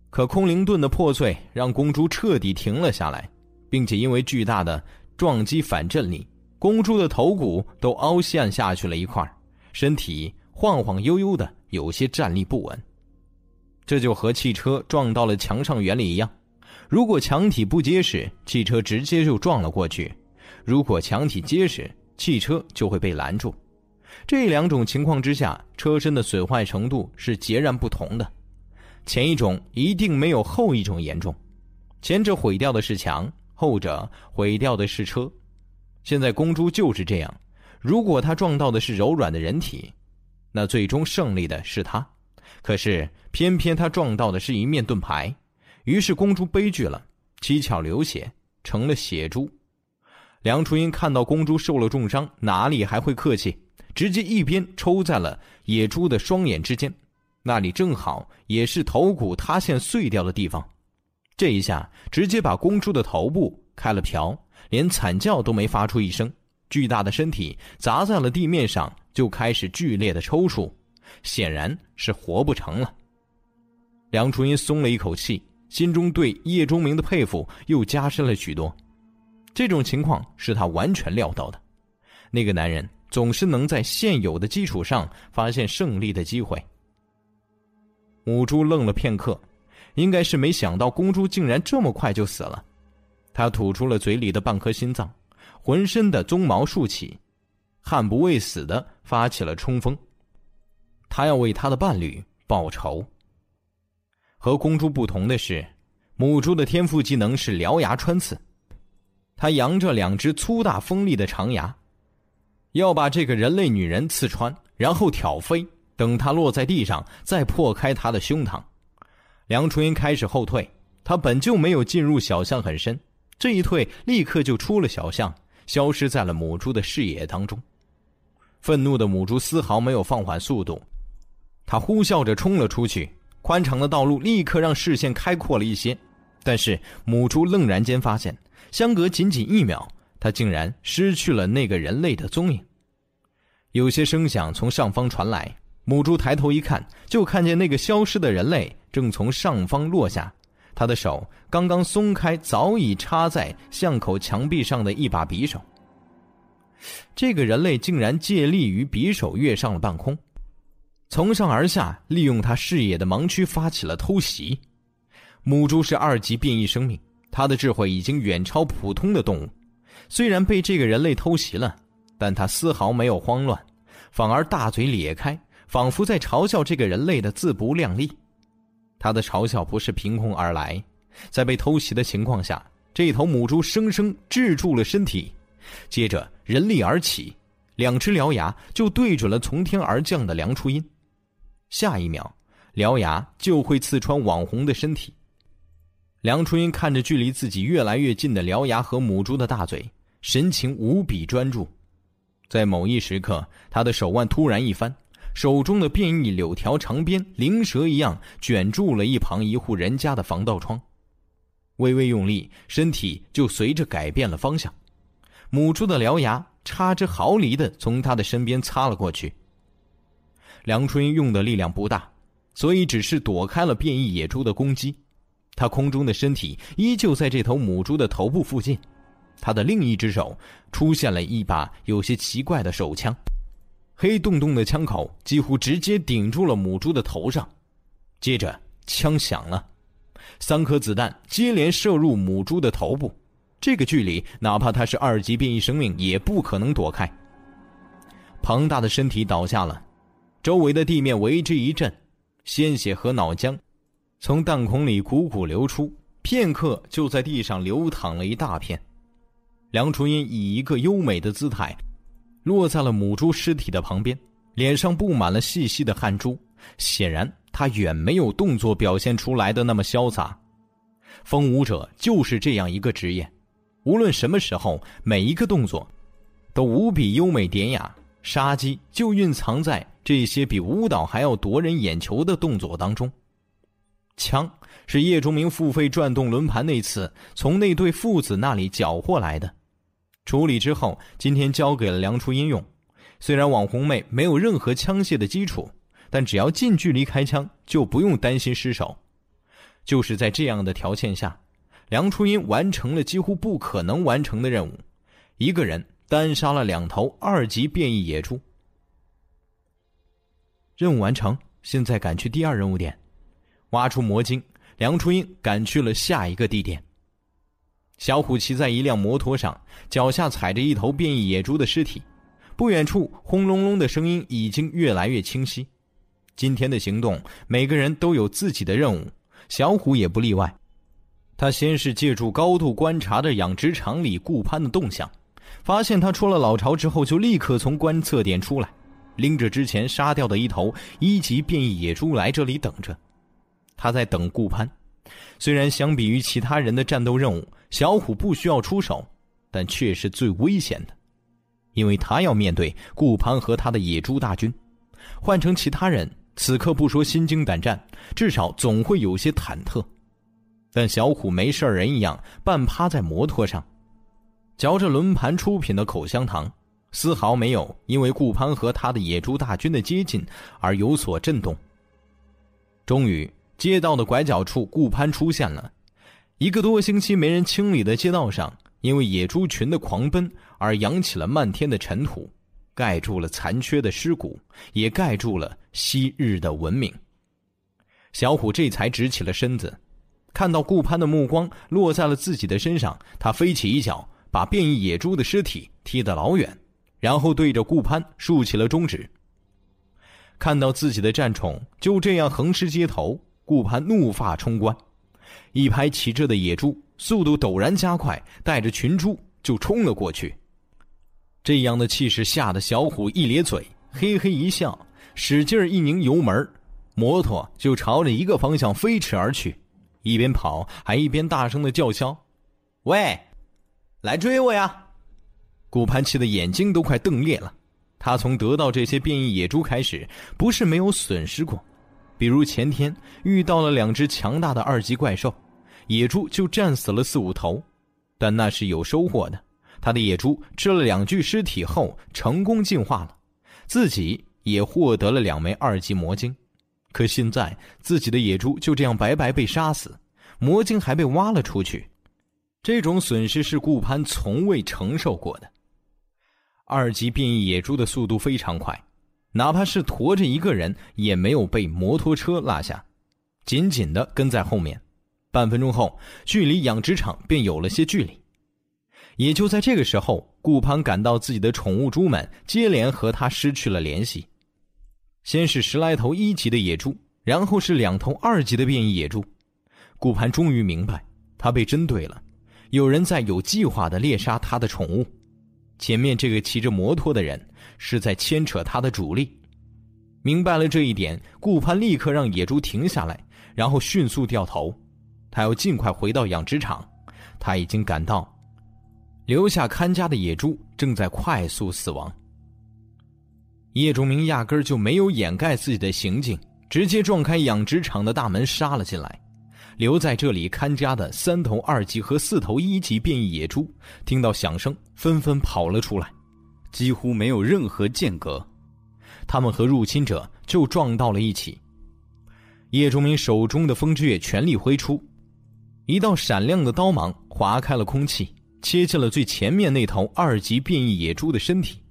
可空灵盾的破碎让公猪彻底停了下来，并且因为巨大的撞击反震力，公猪的头骨都凹陷下去了一块，身体。晃晃悠悠的，有些站立不稳。这就和汽车撞到了墙上原理一样，如果墙体不结实，汽车直接就撞了过去；如果墙体结实，汽车就会被拦住。这两种情况之下，车身的损坏程度是截然不同的。前一种一定没有后一种严重，前者毁掉的是墙，后者毁掉的是车。现在公猪就是这样，如果它撞到的是柔软的人体。那最终胜利的是他，可是偏偏他撞到的是一面盾牌，于是公猪悲剧了，七窍流血，成了血猪。梁初音看到公猪受了重伤，哪里还会客气，直接一鞭抽在了野猪的双眼之间，那里正好也是头骨塌陷碎掉的地方，这一下直接把公猪的头部开了瓢，连惨叫都没发出一声。巨大的身体砸在了地面上，就开始剧烈的抽搐，显然是活不成了。梁初音松了一口气，心中对叶钟明的佩服又加深了许多。这种情况是他完全料到的，那个男人总是能在现有的基础上发现胜利的机会。母猪愣了片刻，应该是没想到公猪竟然这么快就死了，他吐出了嘴里的半颗心脏。浑身的鬃毛竖起，悍不畏死的发起了冲锋。他要为他的伴侣报仇。和公猪不同的是，母猪的天赋技能是獠牙穿刺。它扬着两只粗大锋利的长牙，要把这个人类女人刺穿，然后挑飞。等她落在地上，再破开她的胸膛。梁初音开始后退，他本就没有进入小巷很深，这一退立刻就出了小巷。消失在了母猪的视野当中。愤怒的母猪丝毫没有放缓速度，它呼啸着冲了出去。宽敞的道路立刻让视线开阔了一些，但是母猪愣然间发现，相隔仅仅一秒，它竟然失去了那个人类的踪影。有些声响从上方传来，母猪抬头一看，就看见那个消失的人类正从上方落下。他的手刚刚松开，早已插在巷口墙壁上的一把匕首。这个人类竟然借力于匕首跃上了半空，从上而下利用他视野的盲区发起了偷袭。母猪是二级变异生命，它的智慧已经远超普通的动物。虽然被这个人类偷袭了，但它丝毫没有慌乱，反而大嘴咧开，仿佛在嘲笑这个人类的自不量力。他的嘲笑不是凭空而来，在被偷袭的情况下，这头母猪生生制住了身体，接着人力而起，两只獠牙就对准了从天而降的梁初音。下一秒，獠牙就会刺穿网红的身体。梁初音看着距离自己越来越近的獠牙和母猪的大嘴，神情无比专注。在某一时刻，他的手腕突然一翻。手中的变异柳条长鞭灵蛇一样卷住了一旁一户人家的防盗窗，微微用力，身体就随着改变了方向。母猪的獠牙差之毫厘的从他的身边擦了过去。梁春用的力量不大，所以只是躲开了变异野猪的攻击，他空中的身体依旧在这头母猪的头部附近，他的另一只手出现了一把有些奇怪的手枪，黑洞洞的枪口几乎直接顶住了母猪的头上。接着，枪响了，三颗子弹接连射入母猪的头部，这个距离，哪怕他是二级变异生命，也不可能躲开。庞大的身体倒下了，周围的地面为之一震，鲜血和脑浆。从弹孔里汩汩流出，片刻就在地上流淌了一大片。梁初音以一个优美的姿态，落在了母猪尸体的旁边，脸上布满了细细的汗珠。显然，他远没有动作表现出来的那么潇洒。风舞者就是这样一个职业，无论什么时候，每一个动作，都无比优美典雅。杀机就蕴藏在这些比舞蹈还要夺人眼球的动作当中。枪是叶钟明付费转动轮盘那次从那对父子那里缴获来的，处理之后今天交给了梁初音用。虽然网红妹没有任何枪械的基础，但只要近距离开枪就不用担心失手。就是在这样的条件下，梁初音完成了几乎不可能完成的任务，一个人单杀了两头二级变异野猪。任务完成，现在赶去第二任务点。挖出魔晶，梁初音赶去了下一个地点。小虎骑在一辆摩托上，脚下踩着一头变异野猪的尸体。不远处，轰隆隆的声音已经越来越清晰。今天的行动，每个人都有自己的任务，小虎也不例外。他先是借助高度观察的养殖场里顾攀的动向，发现他出了老巢之后，就立刻从观测点出来，拎着之前杀掉的一头一级变异野猪来这里等着。他在等顾攀，虽然相比于其他人的战斗任务，小虎不需要出手，但却是最危险的，因为他要面对顾攀和他的野猪大军。换成其他人，此刻不说心惊胆战，至少总会有些忐忑。但小虎没事人一样，半趴在摩托上，嚼着轮盘出品的口香糖，丝毫没有因为顾攀和他的野猪大军的接近而有所震动。终于。街道的拐角处，顾攀出现了。一个多星期没人清理的街道上，因为野猪群的狂奔而扬起了漫天的尘土，盖住了残缺的尸骨，也盖住了昔日的文明。小虎这才直起了身子，看到顾攀的目光落在了自己的身上，他飞起一脚，把变异野猪的尸体踢得老远，然后对着顾攀竖起了中指。看到自己的战宠就这样横尸街头。顾攀怒发冲冠，一排骑着的野猪速度陡然加快，带着群猪就冲了过去。这样的气势吓得小虎一咧嘴，嘿嘿一笑，使劲一拧油门，摩托就朝着一个方向飞驰而去，一边跑还一边大声的叫嚣：“喂，来追我呀！”顾潘气的眼睛都快瞪裂了。他从得到这些变异野猪开始，不是没有损失过。比如前天遇到了两只强大的二级怪兽，野猪就战死了四五头，但那是有收获的。他的野猪吃了两具尸体后成功进化了，自己也获得了两枚二级魔晶。可现在自己的野猪就这样白白被杀死，魔晶还被挖了出去，这种损失是顾攀从未承受过的。二级变异野猪的速度非常快。哪怕是驮着一个人，也没有被摩托车落下，紧紧的跟在后面。半分钟后，距离养殖场便有了些距离。也就在这个时候，顾攀感到自己的宠物猪们接连和他失去了联系。先是十来头一级的野猪，然后是两头二级的变异野猪。顾攀终于明白，他被针对了，有人在有计划的猎杀他的宠物。前面这个骑着摩托的人是在牵扯他的主力。明白了这一点，顾攀立刻让野猪停下来，然后迅速掉头。他要尽快回到养殖场。他已经感到，留下看家的野猪正在快速死亡。叶钟明压根就没有掩盖自己的行径，直接撞开养殖场的大门杀了进来。留在这里看家的三头二级和四头一级变异野猪，听到响声，纷纷跑了出来，几乎没有任何间隔，他们和入侵者就撞到了一起。叶钟明手中的风之月全力挥出，一道闪亮的刀芒划开了空气，切进了最前面那头二级变异野猪的身体。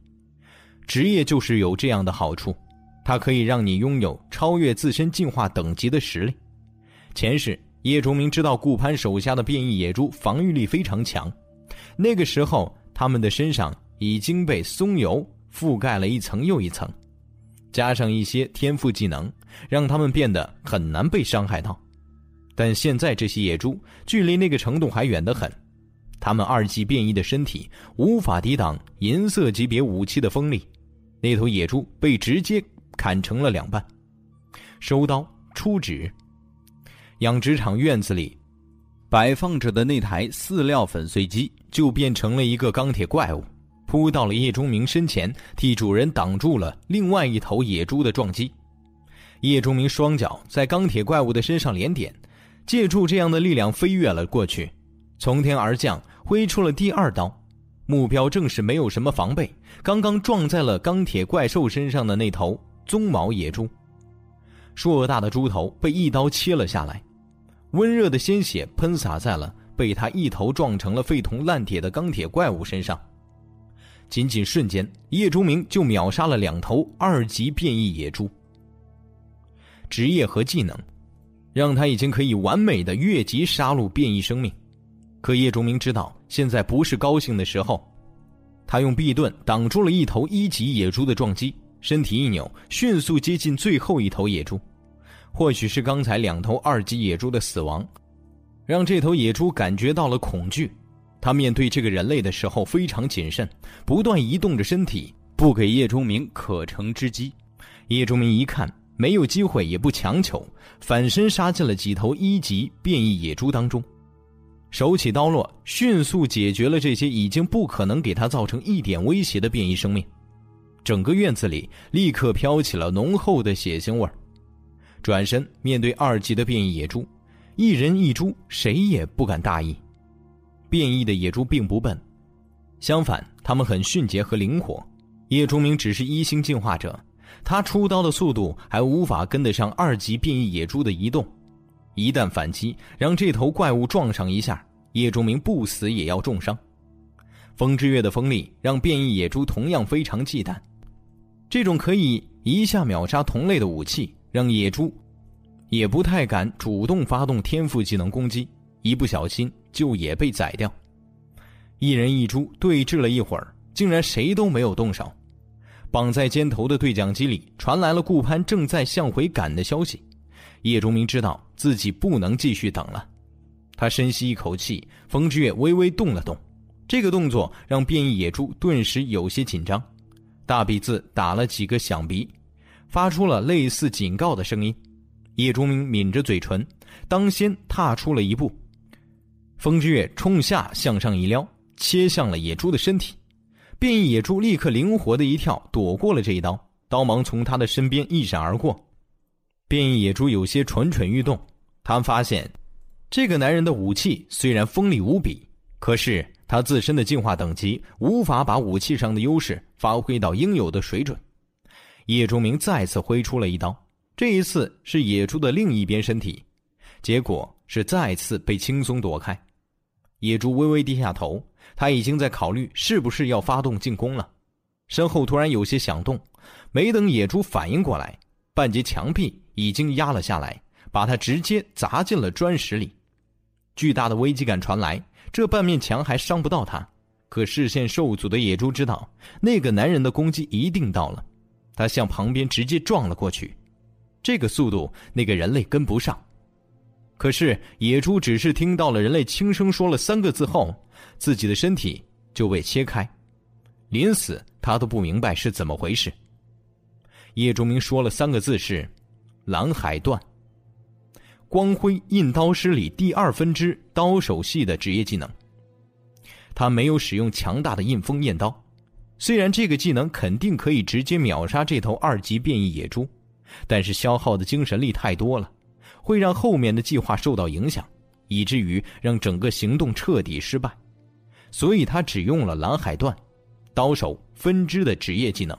职业就是有这样的好处，它可以让你拥有超越自身进化等级的实力。前世叶崇明知道顾攀手下的变异野猪防御力非常强，那个时候他们的身上已经被松油覆盖了一层又一层，加上一些天赋技能，让他们变得很难被伤害到。但现在这些野猪距离那个程度还远得很，他们二级变异的身体无法抵挡银色级别武器的锋利。那头野猪被直接砍成了两半，收刀出纸。养殖场院子里摆放着的那台饲料粉碎机就变成了一个钢铁怪物，扑到了叶忠明身前，替主人挡住了另外一头野猪的撞击。叶忠明双脚在钢铁怪物的身上连点，借助这样的力量飞跃了过去，从天而降，挥出了第二刀。目标正是没有什么防备，刚刚撞在了钢铁怪兽身上的那头棕毛野猪。硕大的猪头被一刀切了下来，温热的鲜血喷洒在了被他一头撞成了废铜烂铁的钢铁怪物身上。仅仅瞬间，叶钟明就秒杀了两头二级变异野猪。职业和技能，让他已经可以完美的越级杀戮变异生命。可叶钟明知道，现在不是高兴的时候。他用臂盾挡住了一头一级野猪的撞击，身体一扭，迅速接近最后一头野猪。或许是刚才两头二级野猪的死亡，让这头野猪感觉到了恐惧。他面对这个人类的时候非常谨慎，不断移动着身体，不给叶钟明可乘之机。叶钟明一看没有机会，也不强求，反身杀进了几头一级变异野猪当中。手起刀落，迅速解决了这些已经不可能给他造成一点威胁的变异生命。整个院子里立刻飘起了浓厚的血腥味儿。转身面对二级的变异野猪，一人一猪，谁也不敢大意。变异的野猪并不笨，相反，他们很迅捷和灵活。叶钟明只是一星进化者，他出刀的速度还无法跟得上二级变异野猪的移动。一旦反击，让这头怪物撞上一下，叶钟明不死也要重伤。风之月的锋利让变异野猪同样非常忌惮。这种可以一下秒杀同类的武器，让野猪也不太敢主动发动天赋技能攻击，一不小心就也被宰掉。一人一猪对峙了一会儿，竟然谁都没有动手。绑在肩头的对讲机里传来了顾攀正在向回赶的消息。叶钟明知道自己不能继续等了，他深吸一口气，风之月微微动了动，这个动作让变异野猪顿时有些紧张，大鼻子打了几个响鼻，发出了类似警告的声音。叶钟明抿着嘴唇，当先踏出了一步，风之月冲下向上一撩，切向了野猪的身体，变异野猪立刻灵活的一跳，躲过了这一刀，刀芒从他的身边一闪而过。变异野猪有些蠢蠢欲动，他发现，这个男人的武器虽然锋利无比，可是他自身的进化等级无法把武器上的优势发挥到应有的水准。叶钟明再次挥出了一刀，这一次是野猪的另一边身体，结果是再次被轻松躲开。野猪微微低下头，他已经在考虑是不是要发动进攻了。身后突然有些响动，没等野猪反应过来，半截墙壁。已经压了下来，把他直接砸进了砖石里。巨大的危机感传来，这半面墙还伤不到他，可视线受阻的野猪知道那个男人的攻击一定到了，他向旁边直接撞了过去。这个速度，那个人类跟不上。可是野猪只是听到了人类轻声说了三个字后，自己的身体就被切开，临死他都不明白是怎么回事。叶钟明说了三个字是。蓝海段，光辉印刀师里第二分支刀手系的职业技能。他没有使用强大的印风焰刀，虽然这个技能肯定可以直接秒杀这头二级变异野猪，但是消耗的精神力太多了，会让后面的计划受到影响，以至于让整个行动彻底失败。所以他只用了蓝海段，刀手分支的职业技能。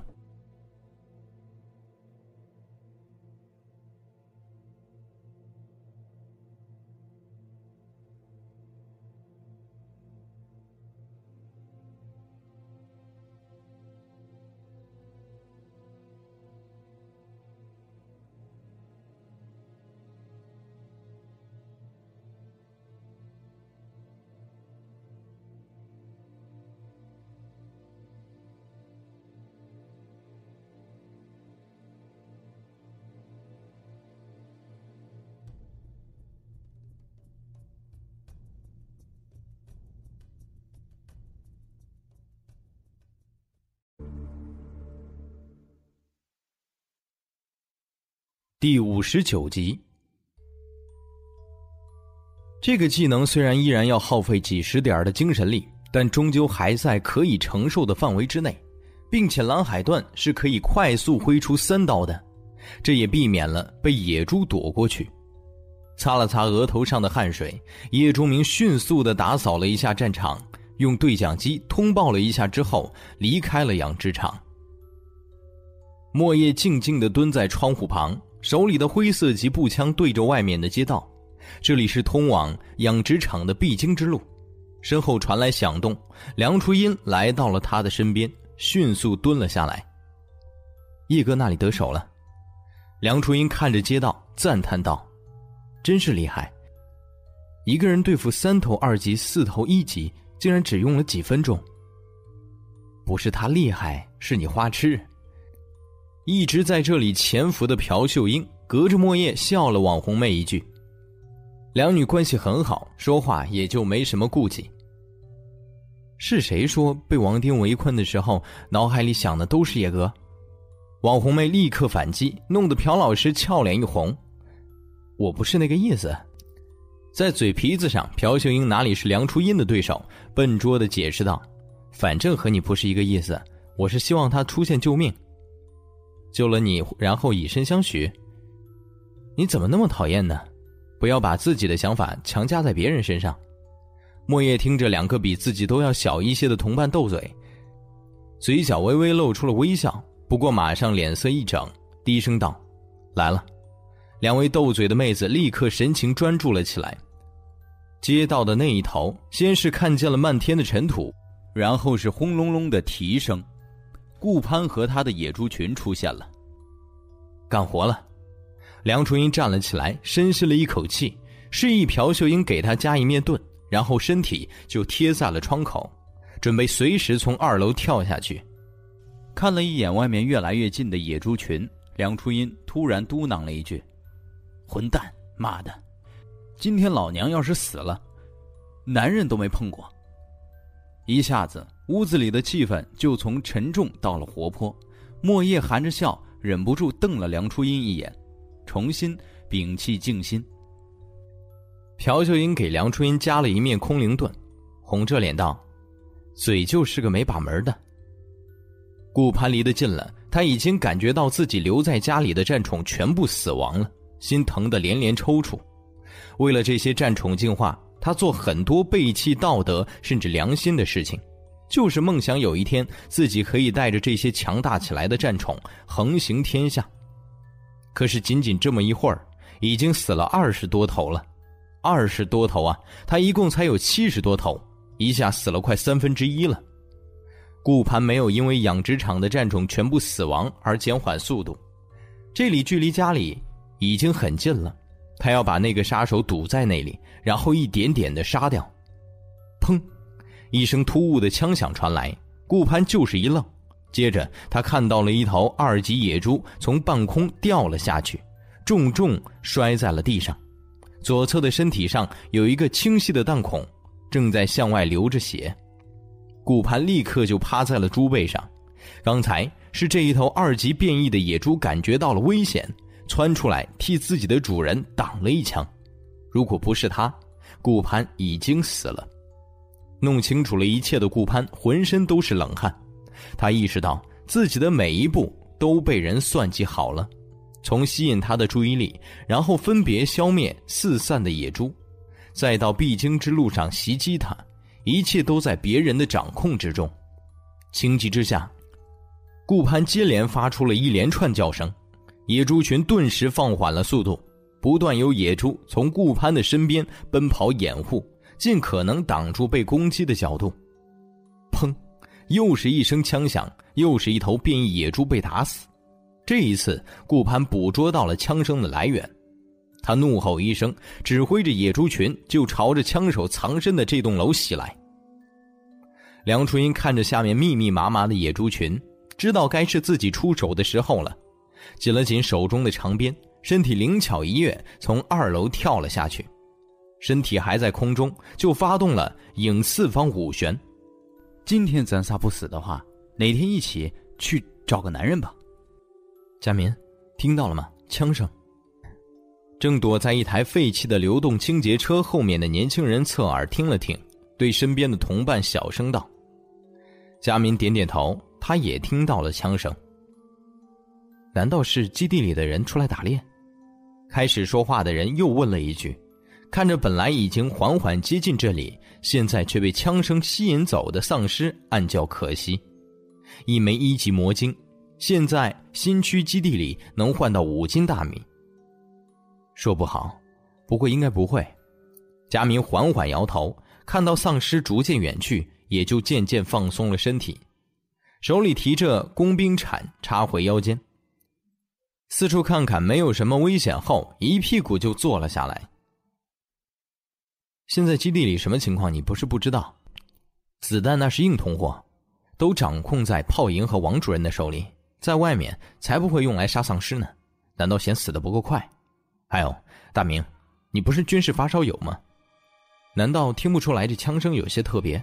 第五十九集。这个技能虽然依然要耗费几十点的精神力，但终究还在可以承受的范围之内，并且蓝海段是可以快速挥出三刀的，这也避免了被野猪躲过去。擦了擦额头上的汗水，叶钟明迅速的打扫了一下战场，用对讲机通报了一下之后，离开了养殖场。莫叶静静的蹲在窗户旁，手里的灰色级步枪对着外面的街道。这里是通往养殖场的必经之路。身后传来响动，梁初音来到了他的身边，迅速蹲了下来。叶哥那里得手了。梁初音看着街道，赞叹道：“真是厉害，一个人对付三头二级、四头一级，竟然只用了几分钟。不是他厉害，是你花痴。”一直在这里潜伏的朴秀英隔着墨叶笑了网红妹一句。两女关系很好，说话也就没什么顾忌。是谁说被王丁围困的时候，脑海里想的都是叶哥？网红妹立刻反击，弄得朴老师俏脸一红。我不是那个意思，在嘴皮子上，朴秀英哪里是梁初音的对手？笨拙的解释道：“反正和你不是一个意思，我是希望他出现救命。”救了你，然后以身相许。你怎么那么讨厌呢？不要把自己的想法强加在别人身上。莫叶听着两个比自己都要小一些的同伴斗嘴，嘴角微微露出了微笑，不过马上脸色一整，低声道：“来了。”两位斗嘴的妹子立刻神情专注了起来。街道的那一头，先是看见了漫天的尘土，然后是轰隆隆的蹄声。顾攀和他的野猪群出现了，干活了。梁初音站了起来，深吸了一口气，示意朴秀英给他加一面盾，然后身体就贴在了窗口，准备随时从二楼跳下去。看了一眼外面越来越近的野猪群，梁初音突然嘟囔了一句：“混蛋，妈的！今天老娘要是死了，男人都没碰过。”一下子。屋子里的气氛就从沉重到了活泼，莫叶含着笑，忍不住瞪了梁初音一眼，重新屏气静心。朴秀英给梁初音加了一面空灵盾，红着脸道：“嘴就是个没把门的。”顾攀离得近了，他已经感觉到自己留在家里的战宠全部死亡了，心疼的连连抽搐。为了这些战宠进化，他做很多背弃道德甚至良心的事情。就是梦想有一天自己可以带着这些强大起来的战宠横行天下。可是仅仅这么一会儿，已经死了二十多头了，二十多头啊！他一共才有七十多头，一下死了快三分之一了。顾盘没有因为养殖场的战宠全部死亡而减缓速度，这里距离家里已经很近了，他要把那个杀手堵在那里，然后一点点的杀掉。砰！一声突兀的枪响传来，顾攀就是一愣，接着他看到了一头二级野猪从半空掉了下去，重重摔在了地上，左侧的身体上有一个清晰的弹孔，正在向外流着血。顾攀立刻就趴在了猪背上，刚才是这一头二级变异的野猪感觉到了危险，窜出来替自己的主人挡了一枪，如果不是他，顾攀已经死了。弄清楚了一切的顾攀浑身都是冷汗，他意识到自己的每一步都被人算计好了，从吸引他的注意力，然后分别消灭四散的野猪，再到必经之路上袭击他，一切都在别人的掌控之中。情急之下，顾攀接连发出了一连串叫声，野猪群顿时放缓了速度，不断有野猪从顾攀的身边奔跑掩护。尽可能挡住被攻击的角度，砰！又是一声枪响，又是一头变异野猪被打死。这一次，顾攀捕捉到了枪声的来源，他怒吼一声，指挥着野猪群就朝着枪手藏身的这栋楼袭来。梁初音看着下面密密麻麻的野猪群，知道该是自己出手的时候了，紧了紧手中的长鞭，身体灵巧一跃，从二楼跳了下去。身体还在空中，就发动了影四方五旋。今天咱仨不死的话，哪天一起去找个男人吧？佳民，听到了吗？枪声。正躲在一台废弃的流动清洁车后面的年轻人侧耳听了听，对身边的同伴小声道：“佳明点点头，他也听到了枪声。难道是基地里的人出来打猎？”开始说话的人又问了一句。看着本来已经缓缓接近这里，现在却被枪声吸引走的丧尸，暗叫可惜。一枚一级魔晶，现在新区基地里能换到五斤大米。说不好，不过应该不会。佳明缓缓摇头，看到丧尸逐渐远去，也就渐渐放松了身体，手里提着工兵铲插回腰间，四处看看没有什么危险后，一屁股就坐了下来。现在基地里什么情况？你不是不知道，子弹那是硬通货，都掌控在炮营和王主任的手里，在外面才不会用来杀丧尸呢。难道嫌死的不够快？还有大明，你不是军事发烧友吗？难道听不出来这枪声有些特别？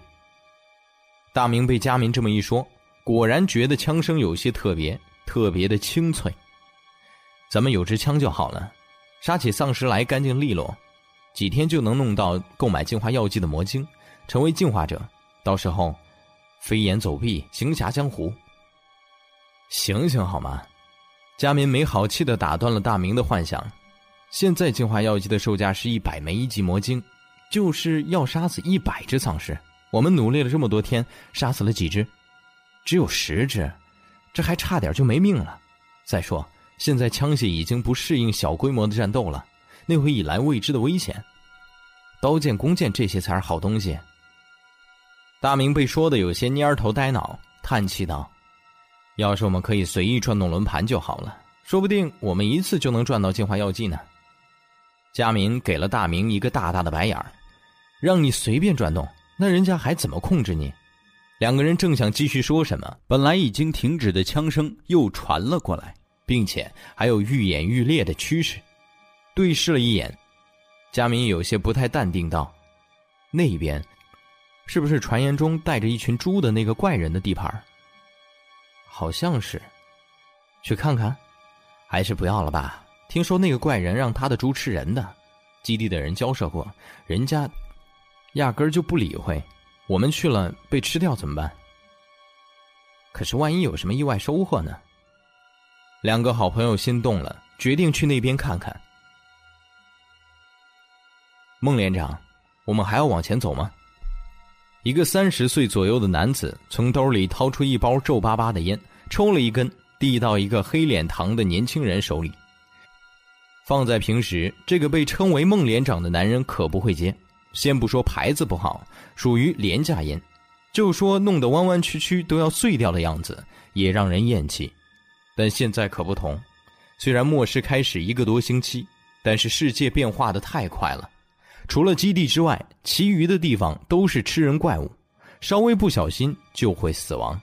大明被佳明这么一说，果然觉得枪声有些特别，特别的清脆。咱们有支枪就好了，杀起丧尸来干净利落。几天就能弄到购买净化药剂的魔晶，成为净化者。到时候，飞檐走壁，行侠江湖。醒醒好吗？佳民没好气的打断了大明的幻想。现在净化药剂的售价是一百枚一级魔晶，就是要杀死一百只丧尸。我们努力了这么多天，杀死了几只？只有十只，这还差点就没命了。再说，现在枪械已经不适应小规模的战斗了。那会以来未知的危险，刀剑、弓箭这些才是好东西。大明被说的有些蔫头呆脑，叹气道：“要是我们可以随意转动轮盘就好了，说不定我们一次就能赚到进化药剂呢。”佳明给了大明一个大大的白眼儿：“让你随便转动，那人家还怎么控制你？”两个人正想继续说什么，本来已经停止的枪声又传了过来，并且还有愈演愈烈的趋势。对视了一眼，佳明有些不太淡定道：“那边，是不是传言中带着一群猪的那个怪人的地盘？好像是，去看看，还是不要了吧。听说那个怪人让他的猪吃人的，基地的人交涉过，人家压根儿就不理会。我们去了被吃掉怎么办？可是万一有什么意外收获呢？”两个好朋友心动了，决定去那边看看。孟连长，我们还要往前走吗？一个三十岁左右的男子从兜里掏出一包皱巴巴的烟，抽了一根，递到一个黑脸膛的年轻人手里。放在平时，这个被称为孟连长的男人可不会接。先不说牌子不好，属于廉价烟，就说弄得弯弯曲曲都要碎掉的样子，也让人厌弃。但现在可不同，虽然末世开始一个多星期，但是世界变化的太快了。除了基地之外，其余的地方都是吃人怪物，稍微不小心就会死亡。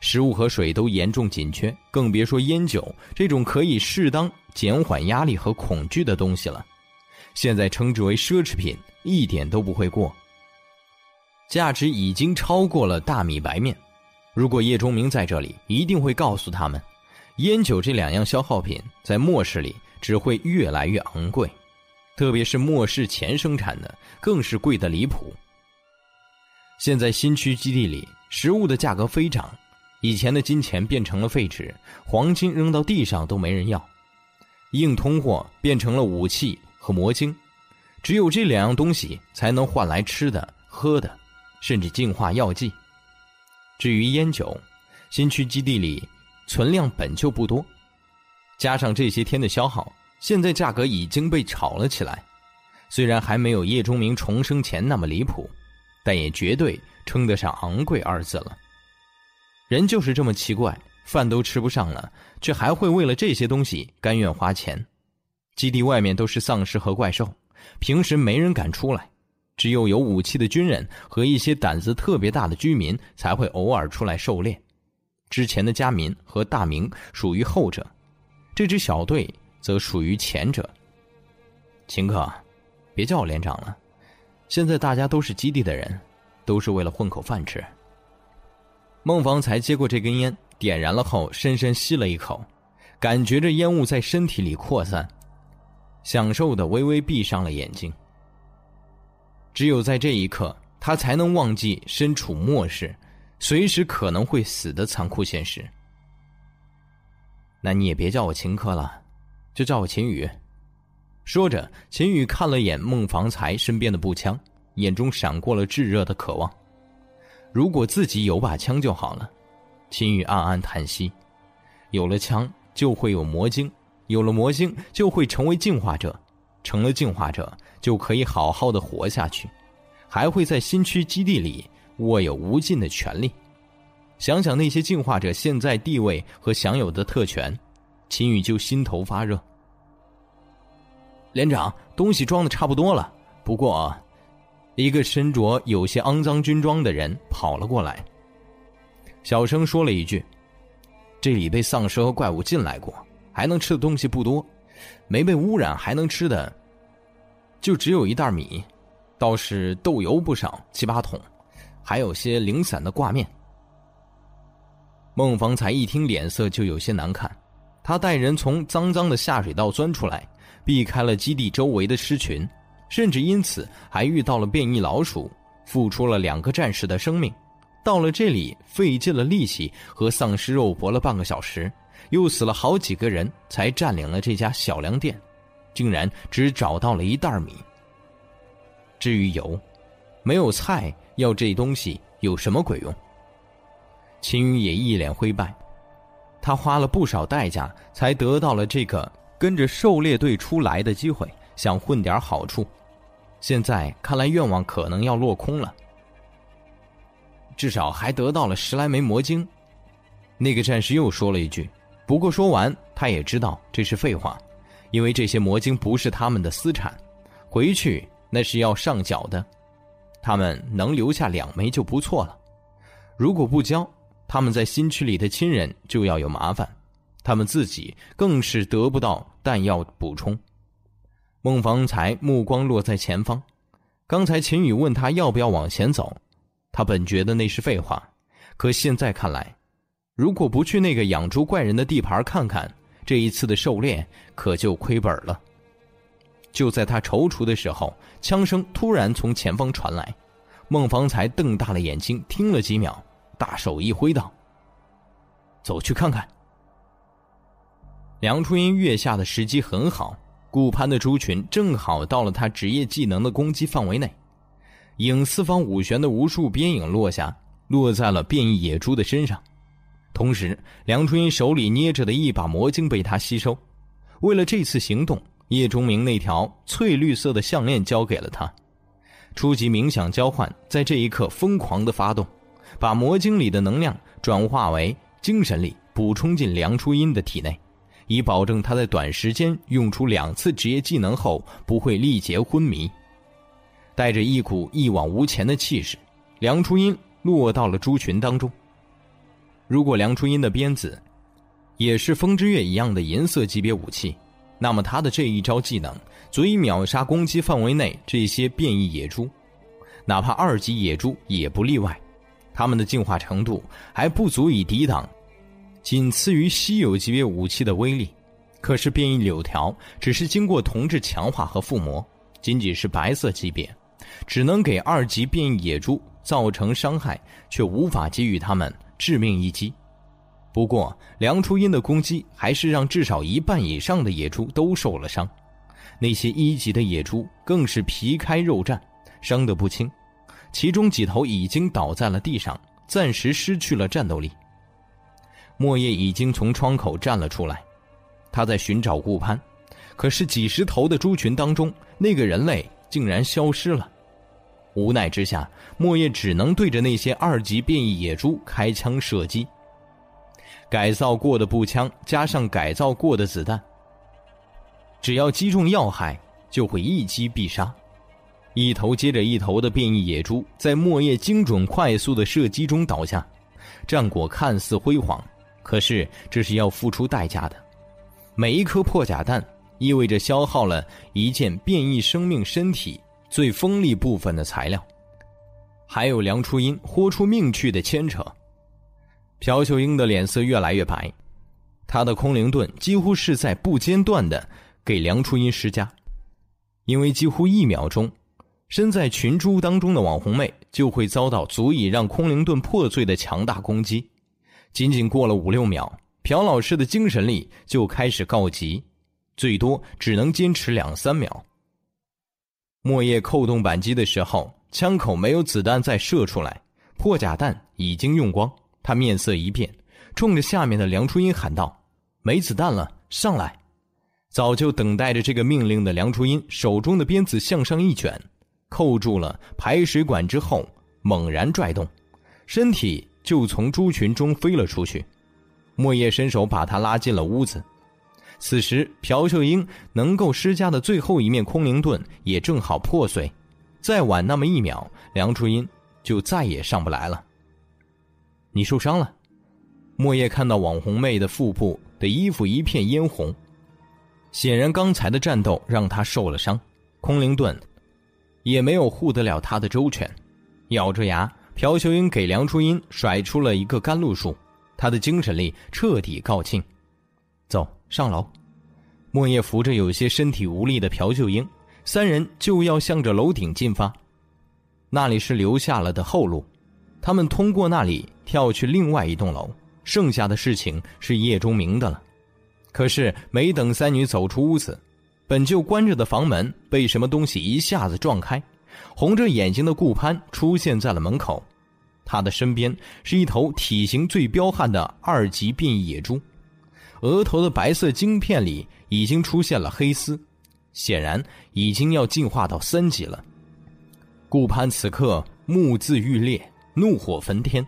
食物和水都严重紧缺，更别说烟酒这种可以适当减缓压力和恐惧的东西了。现在称之为奢侈品，一点都不会过。价值已经超过了大米白面。如果叶钟明在这里，一定会告诉他们，烟酒这两样消耗品在末世里只会越来越昂贵。特别是末世前生产的，更是贵的离谱。现在新区基地里，食物的价格飞涨，以前的金钱变成了废纸，黄金扔到地上都没人要，硬通货变成了武器和魔晶，只有这两样东西才能换来吃的、喝的，甚至净化药剂。至于烟酒，新区基地里存量本就不多，加上这些天的消耗。现在价格已经被炒了起来，虽然还没有叶钟明重生前那么离谱，但也绝对称得上昂贵二字了。人就是这么奇怪，饭都吃不上了，却还会为了这些东西甘愿花钱。基地外面都是丧尸和怪兽，平时没人敢出来，只有有武器的军人和一些胆子特别大的居民才会偶尔出来狩猎。之前的家民和大明属于后者，这支小队。则属于前者。秦克，别叫我连长了，现在大家都是基地的人，都是为了混口饭吃。孟房才接过这根烟，点燃了后，深深吸了一口，感觉着烟雾在身体里扩散。享受的微微闭上了眼睛。只有在这一刻，他才能忘记身处末世，随时可能会死的残酷现实。那你也别叫我秦科了，就叫我秦宇。说着，秦宇看了眼孟房才身边的步枪，眼中闪过了炙热的渴望。如果自己有把枪就好了。秦宇暗暗叹息：有了枪，就会有魔晶；有了魔晶，就会成为进化者；成了进化者，就可以好好的活下去，还会在新区基地里握有无尽的权利。想想那些进化者现在地位和享有的特权，秦宇就心头发热。连长，东西装的差不多了，不过。一个身着有些肮脏军装的人跑了过来，小声说了一句：“这里被丧尸和怪物进来过，还能吃的东西不多，没被污染还能吃的，就只有一袋米，倒是豆油不少，七八桶，还有些零散的挂面。”孟方才一听，脸色就有些难看，他带人从脏脏的下水道钻出来，避开了基地周围的狮群。甚至因此还遇到了变异老鼠，付出了两个战士的生命，到了这里费尽了力气和丧尸肉搏了半个小时，又死了好几个人才占领了这家小粮店，竟然只找到了一袋米。至于油，没有菜，要这东西有什么鬼用？秦宇也一脸灰败，他花了不少代价才得到了这个跟着狩猎队出来的机会。想混点好处，现在看来愿望可能要落空了。至少还得到了十来枚魔晶。那个战士又说了一句，不过说完他也知道这是废话，因为这些魔晶不是他们的私产，回去那是要上缴的。他们能留下两枚就不错了。如果不交，他们在新区里的亲人就要有麻烦，他们自己更是得不到弹药补充。孟方才目光落在前方，刚才秦宇问他要不要往前走，他本觉得那是废话，可现在看来，如果不去那个养猪怪人的地盘看看，这一次的狩猎可就亏本了。就在他踌躇的时候，枪声突然从前方传来，孟方才瞪大了眼睛，听了几秒，大手一挥道：“走去看看。”梁初音跃下的时机很好。顾攀的猪群正好到了他职业技能的攻击范围内，影四方五旋的无数边影落下，落在了变异野猪的身上。同时，梁初音手里捏着的一把魔晶被他吸收。为了这次行动，叶钟明那条翠绿色的项链交给了他。初级冥想交换在这一刻疯狂的发动，把魔晶里的能量转化为精神力，补充进梁初音的体内。以保证他在短时间用出两次职业技能后不会力竭昏迷。带着一股一往无前的气势，梁初音落到了猪群当中。如果梁初音的鞭子也是风之月一样的银色级别武器，那么他的这一招技能足以秒杀攻击范围内这些变异野猪，哪怕二级野猪也不例外。他们的进化程度还不足以抵挡。仅次于稀有级别武器的威力，可是变异柳条只是经过同质强化和附魔，仅仅是白色级别，只能给二级变异野猪造成伤害，却无法给予他们致命一击。不过梁初音的攻击还是让至少一半以上的野猪都受了伤，那些一级的野猪更是皮开肉绽，伤得不轻，其中几头已经倒在了地上，暂时失去了战斗力。莫叶已经从窗口站了出来，他在寻找顾攀，可是几十头的猪群当中，那个人类竟然消失了。无奈之下，莫叶只能对着那些二级变异野猪开枪射击。改造过的步枪加上改造过的子弹，只要击中要害，就会一击必杀。一头接着一头的变异野猪在莫叶精准快速的射击中倒下，战果看似辉煌。可是这是要付出代价的，每一颗破甲弹意味着消耗了一件变异生命身体最锋利部分的材料，还有梁初音豁出命去的牵扯。朴秀英的脸色越来越白，她的空灵盾几乎是在不间断的给梁初音施加，因为几乎一秒钟，身在群猪当中的网红妹就会遭到足以让空灵盾破碎的强大攻击。仅仅过了五六秒，朴老师的精神力就开始告急，最多只能坚持两三秒。莫叶扣动扳机的时候，枪口没有子弹再射出来，破甲弹已经用光。他面色一变，冲着下面的梁初音喊道：“没子弹了，上来！”早就等待着这个命令的梁初音，手中的鞭子向上一卷，扣住了排水管之后，猛然拽动，身体。就从猪群中飞了出去，莫叶伸手把他拉进了屋子。此时，朴秀英能够施加的最后一面空灵盾也正好破碎，再晚那么一秒，梁初音就再也上不来了。你受伤了，莫叶看到网红妹的腹部的衣服一片嫣红，显然刚才的战斗让她受了伤，空灵盾也没有护得了她的周全，咬着牙。朴秀英给梁初音甩出了一个甘露术，他的精神力彻底告罄。走上楼，莫叶扶着有些身体无力的朴秀英，三人就要向着楼顶进发。那里是留下了的后路，他们通过那里跳去另外一栋楼，剩下的事情是叶钟明的了。可是没等三女走出屋子，本就关着的房门被什么东西一下子撞开。红着眼睛的顾攀出现在了门口，他的身边是一头体型最彪悍的二级变异野猪，额头的白色晶片里已经出现了黑丝，显然已经要进化到三级了。顾攀此刻目眦欲裂，怒火焚天。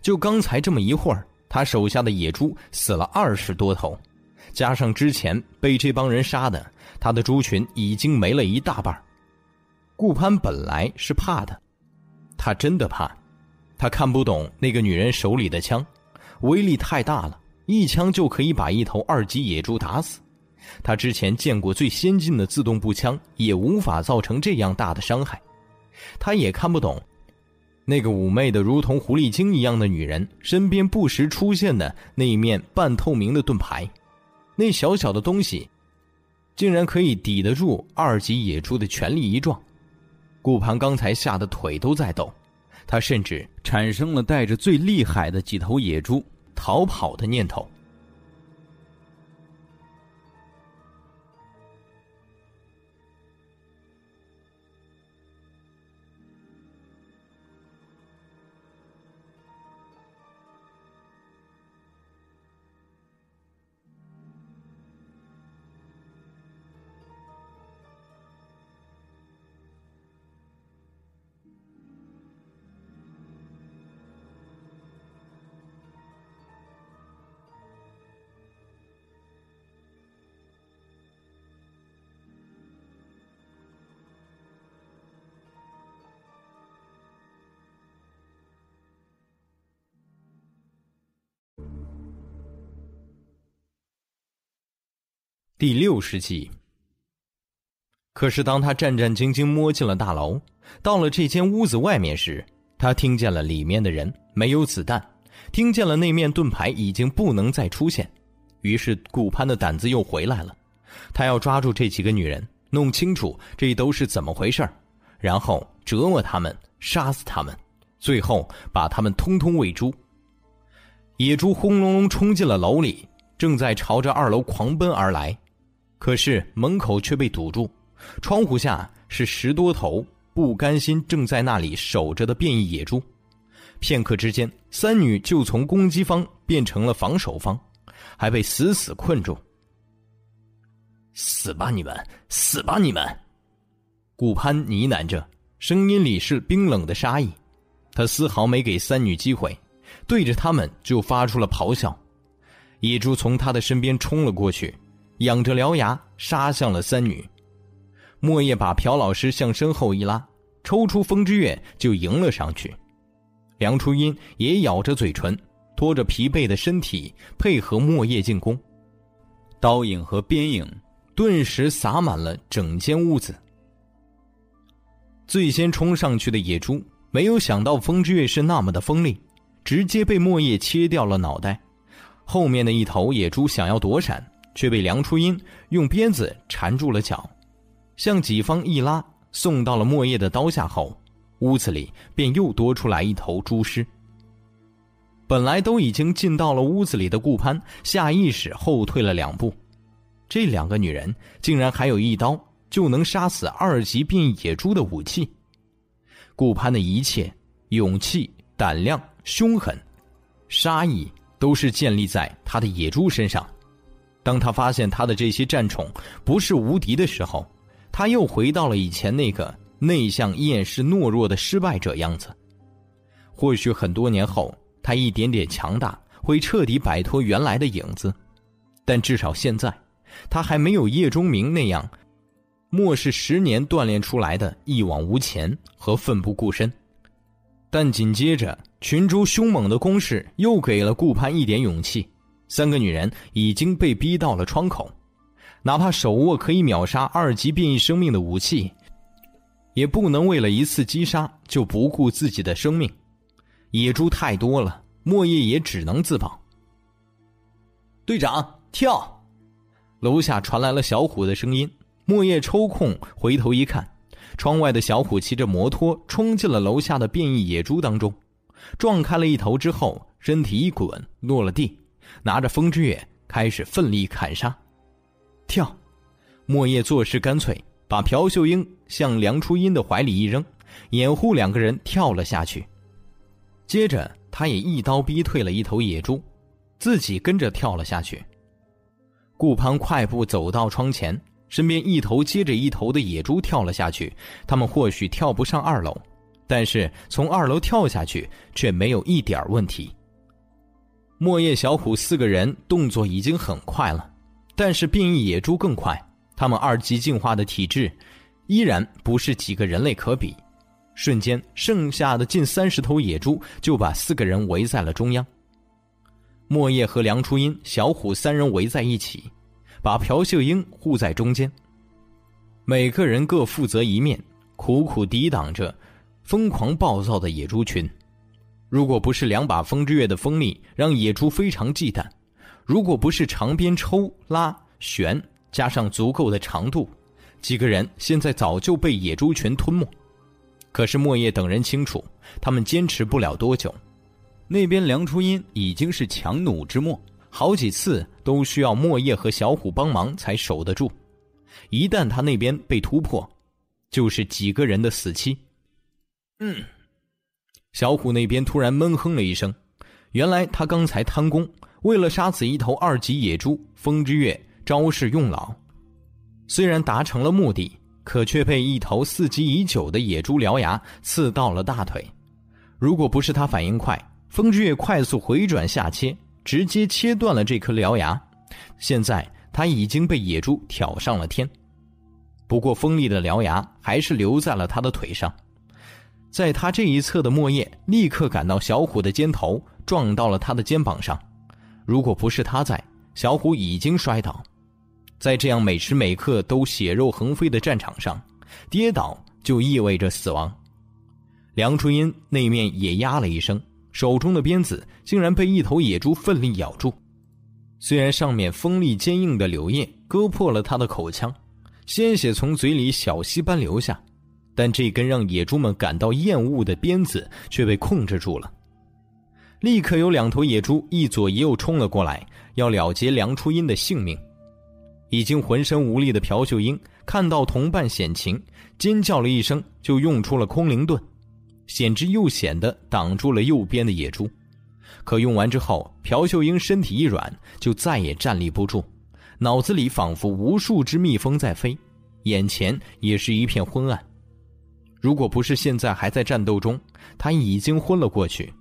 就刚才这么一会儿，他手下的野猪死了二十多头，加上之前被这帮人杀的，他的猪群已经没了一大半。顾攀本来是怕的，他真的怕，他看不懂那个女人手里的枪，威力太大了，一枪就可以把一头二级野猪打死。他之前见过最先进的自动步枪，也无法造成这样大的伤害。他也看不懂，那个妩媚的如同狐狸精一样的女人身边不时出现的那一面半透明的盾牌，那小小的东西，竟然可以抵得住二级野猪的全力一撞。顾盘刚才吓得腿都在抖，他甚至产生了带着最厉害的几头野猪逃跑的念头。第六十集。可是，当他战战兢兢摸进了大楼，到了这间屋子外面时，他听见了里面的人没有子弹，听见了那面盾牌已经不能再出现。于是，顾攀的胆子又回来了，他要抓住这几个女人，弄清楚这都是怎么回事然后折磨他们，杀死他们，最后把他们通通喂猪。野猪轰隆隆冲进了楼里，正在朝着二楼狂奔而来。可是门口却被堵住，窗户下是十多头不甘心正在那里守着的变异野猪。片刻之间，三女就从攻击方变成了防守方，还被死死困住。死吧你们，死吧你们！顾攀呢喃着，声音里是冰冷的杀意。他丝毫没给三女机会，对着他们就发出了咆哮。野猪从他的身边冲了过去。仰着獠牙杀向了三女，莫叶把朴老师向身后一拉，抽出风之月就迎了上去。梁初音也咬着嘴唇，拖着疲惫的身体配合莫叶进攻，刀影和鞭影顿时洒满了整间屋子。最先冲上去的野猪没有想到风之月是那么的锋利，直接被莫叶切掉了脑袋。后面的一头野猪想要躲闪。却被梁初音用鞭子缠住了脚，向己方一拉，送到了莫叶的刀下后，屋子里便又多出来一头猪尸。本来都已经进到了屋子里的顾攀，下意识后退了两步。这两个女人竟然还有一刀就能杀死二级变野猪的武器。顾攀的一切勇气、胆量、凶狠、杀意，都是建立在他的野猪身上。当他发现他的这些战宠不是无敌的时候，他又回到了以前那个内向、厌世、懦弱的失败者样子。或许很多年后。他一点点强大，会彻底摆脱原来的影子，但至少现在，他还没有叶钟明那样，漠视十年锻炼出来的一往无前和奋不顾身。但紧接着，群猪凶猛的攻势又给了顾盼一点勇气。三个女人已经被逼到了窗口，哪怕手握可以秒杀二级变异生命的武器，也不能为了一次击杀就不顾自己的生命。野猪太多了，莫叶也只能自保。队长跳！楼下传来了小虎的声音。莫叶抽空回头一看，窗外的小虎骑着摩托冲进了楼下的变异野猪当中，撞开了一头之后，身体一滚落了地，拿着风之月开始奋力砍杀。跳！莫叶做事干脆，把朴秀英向梁初音的怀里一扔，掩护两个人跳了下去。接着，他也一刀逼退了一头野猪，自己跟着跳了下去。顾攀快步走到窗前，身边一头接着一头的野猪跳了下去。他们或许跳不上二楼，但是从二楼跳下去却没有一点问题。莫叶、小虎四个人动作已经很快了，但是变异野猪更快。他们二级进化的体质，依然不是几个人类可比。瞬间，剩下的近三十头野猪就把四个人围在了中央。莫叶和梁初音、小虎三人围在一起，把朴秀英护在中间。每个人各负责一面，苦苦抵挡着疯狂暴躁的野猪群。如果不是两把风之月的锋利让野猪非常忌惮，如果不是长鞭抽拉旋加上足够的长度，几个人现在早就被野猪群吞没。可是莫叶等人清楚，他们坚持不了多久。那边梁初音已经是强弩之末，好几次都需要莫叶和小虎帮忙才守得住。一旦他那边被突破，就是几个人的死期。嗯，小虎那边突然闷哼了一声，原来他刚才贪功，为了杀死一头二级野猪，风之月招式用老，虽然达成了目的。可却被一头伺机已久的野猪獠牙刺到了大腿。如果不是他反应快，风之月快速回转下切，直接切断了这颗獠牙，现在他已经被野猪挑上了天。不过锋利的獠牙还是留在了他的腿上。在他这一侧的莫叶立刻感到小虎的肩头撞到了他的肩膀上。如果不是他在，小虎已经摔倒。在这样每时每刻都血肉横飞的战场上，跌倒就意味着死亡。梁初音那面也呀了一声，手中的鞭子竟然被一头野猪奋力咬住。虽然上面锋利坚硬的柳叶割破了他的口腔，鲜血从嘴里小溪般流下，但这根让野猪们感到厌恶的鞭子却被控制住了。立刻有两头野猪一左一右冲了过来，要了结梁初音的性命。已经浑身无力的朴秀英看到同伴险情，尖叫了一声，就用出了空灵盾，险之又险的挡住了右边的野猪。可用完之后，朴秀英身体一软，就再也站立不住，脑子里仿佛无数只蜜蜂在飞，眼前也是一片昏暗。如果不是现在还在战斗中，他已经昏了过去。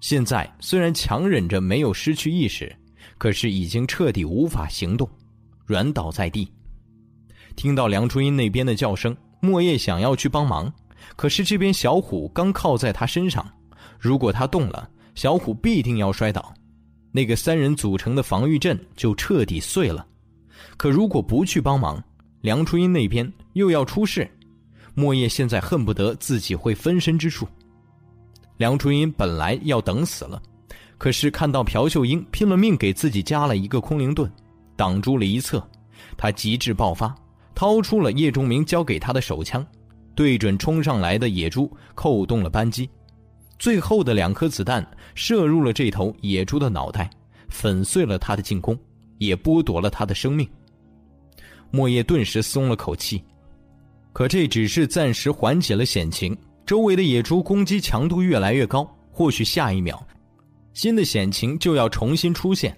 现在虽然强忍着没有失去意识，可是已经彻底无法行动。软倒在地，听到梁初音那边的叫声，莫叶想要去帮忙，可是这边小虎刚靠在他身上，如果他动了，小虎必定要摔倒，那个三人组成的防御阵就彻底碎了。可如果不去帮忙，梁初音那边又要出事，莫叶现在恨不得自己会分身之术。梁初音本来要等死了，可是看到朴秀英拼了命给自己加了一个空灵盾。挡住了一侧。他极致爆发，掏出了叶仲明交给他的手枪，对准冲上来的野猪扣动了扳机。最后的两颗子弹射入了这头野猪的脑袋，粉碎了他的进攻，也剥夺了他的生命。莫叶顿时松了口气，可这只是暂时缓解了险情。周围的野猪攻击强度越来越高，或许下一秒，新的险情就要重新出现。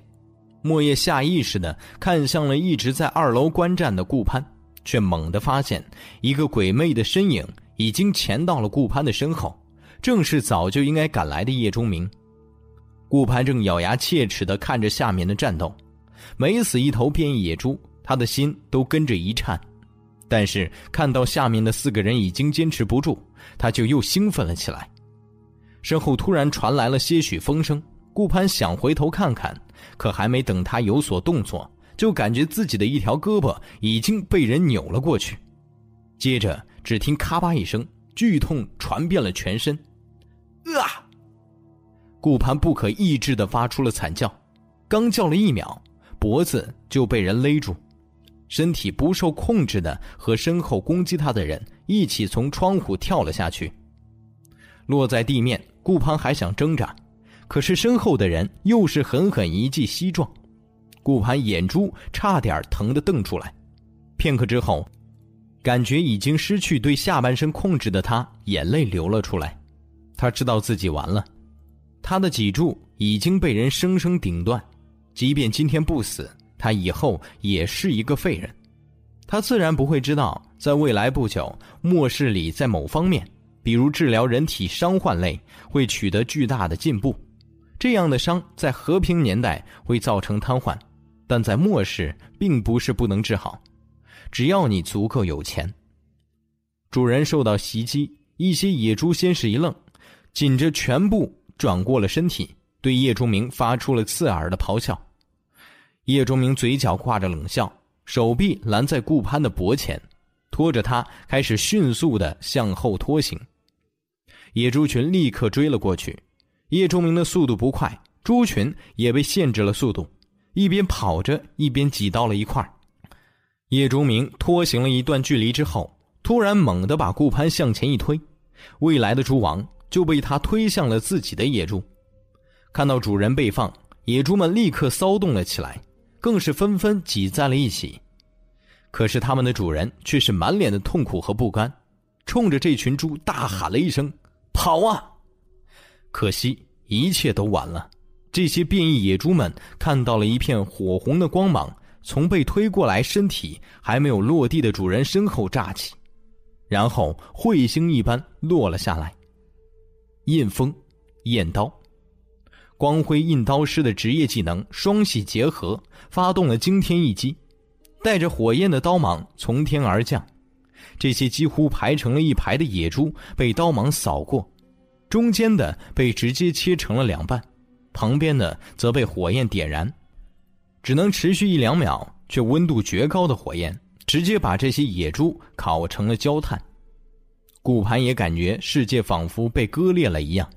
莫叶下意识地看向了一直在二楼观战的顾攀，却猛地发现一个鬼魅的身影已经潜到了顾攀的身后。正是早就应该赶来的叶钟明，顾攀正咬牙切齿地看着下面的战斗，每死一头变异野猪，他的心都跟着一颤。但是看到下面的四个人已经坚持不住，他就又兴奋了起来。身后突然传来了些许风声，顾攀想回头看看，可还没等他有所动作，就感觉自己的一条胳膊已经被人扭了过去，接着只听咔吧一声，剧痛传遍了全身。啊！顾攀不可抑制的发出了惨叫，刚叫了一秒，脖子就被人勒住，身体不受控制的和身后攻击他的人一起从窗户跳了下去，落在地面。顾攀还想挣扎，可是身后的人又是狠狠一记膝撞，顾攀眼珠差点疼得瞪出来。片刻之后，感觉已经失去对下半身控制的他，眼泪流了出来。他知道自己完了，他的脊柱已经被人生生顶断，即便今天不死，他以后也是一个废人。他自然不会知道，在未来不久，末世里在某方面，比如治疗人体伤患类，会取得巨大的进步。这样的伤在和平年代会造成瘫痪，但在末世并不是不能治好，只要你足够有钱。主人受到袭击，一些野猪先是一愣。紧着全部转过了身体，对叶钟明发出了刺耳的咆哮。叶钟明嘴角挂着冷笑，手臂拦在顾攀的脖前，拖着他开始迅速的向后拖行。野猪群立刻追了过去，叶钟明的速度不快，猪群也被限制了速度，一边跑着一边挤到了一块叶钟明拖行了一段距离之后，突然猛地把顾攀向前一推，未来的猪王。就被他推向了自己的野猪，看到主人被放，野猪们立刻骚动了起来，更是纷纷挤在了一起。可是他们的主人却是满脸的痛苦和不甘，冲着这群猪大喊了一声：“跑啊！”可惜一切都晚了，这些变异野猪们看到了一片火红的光芒从被推过来、身体还没有落地的主人身后炸起，然后彗星一般落了下来。印风，焰刀，光辉印刀师的职业技能双系结合，发动了惊天一击，带着火焰的刀芒从天而降，这些几乎排成了一排的野猪被刀芒扫过，中间的被直接切成了两半，旁边的则被火焰点燃，只能持续一两秒，却温度绝高的火焰直接把这些野猪烤成了焦炭。顾盘也感觉世界仿佛被割裂了一样，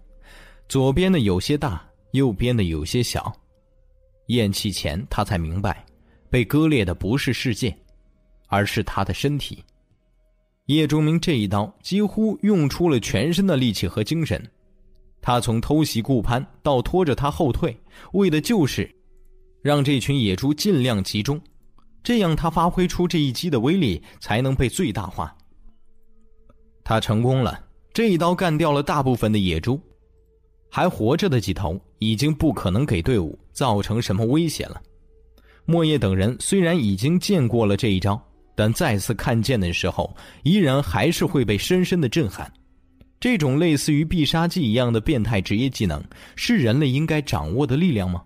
左边的有些大，右边的有些小。咽气前，他才明白，被割裂的不是世界，而是他的身体。叶钟明这一刀几乎用出了全身的力气和精神，他从偷袭顾攀到拖着他后退，为的就是让这群野猪尽量集中，这样他发挥出这一击的威力才能被最大化。他成功了，这一刀干掉了大部分的野猪，还活着的几头已经不可能给队伍造成什么威胁了。莫叶等人虽然已经见过了这一招，但再次看见的时候，依然还是会被深深的震撼。这种类似于必杀技一样的变态职业技能，是人类应该掌握的力量吗？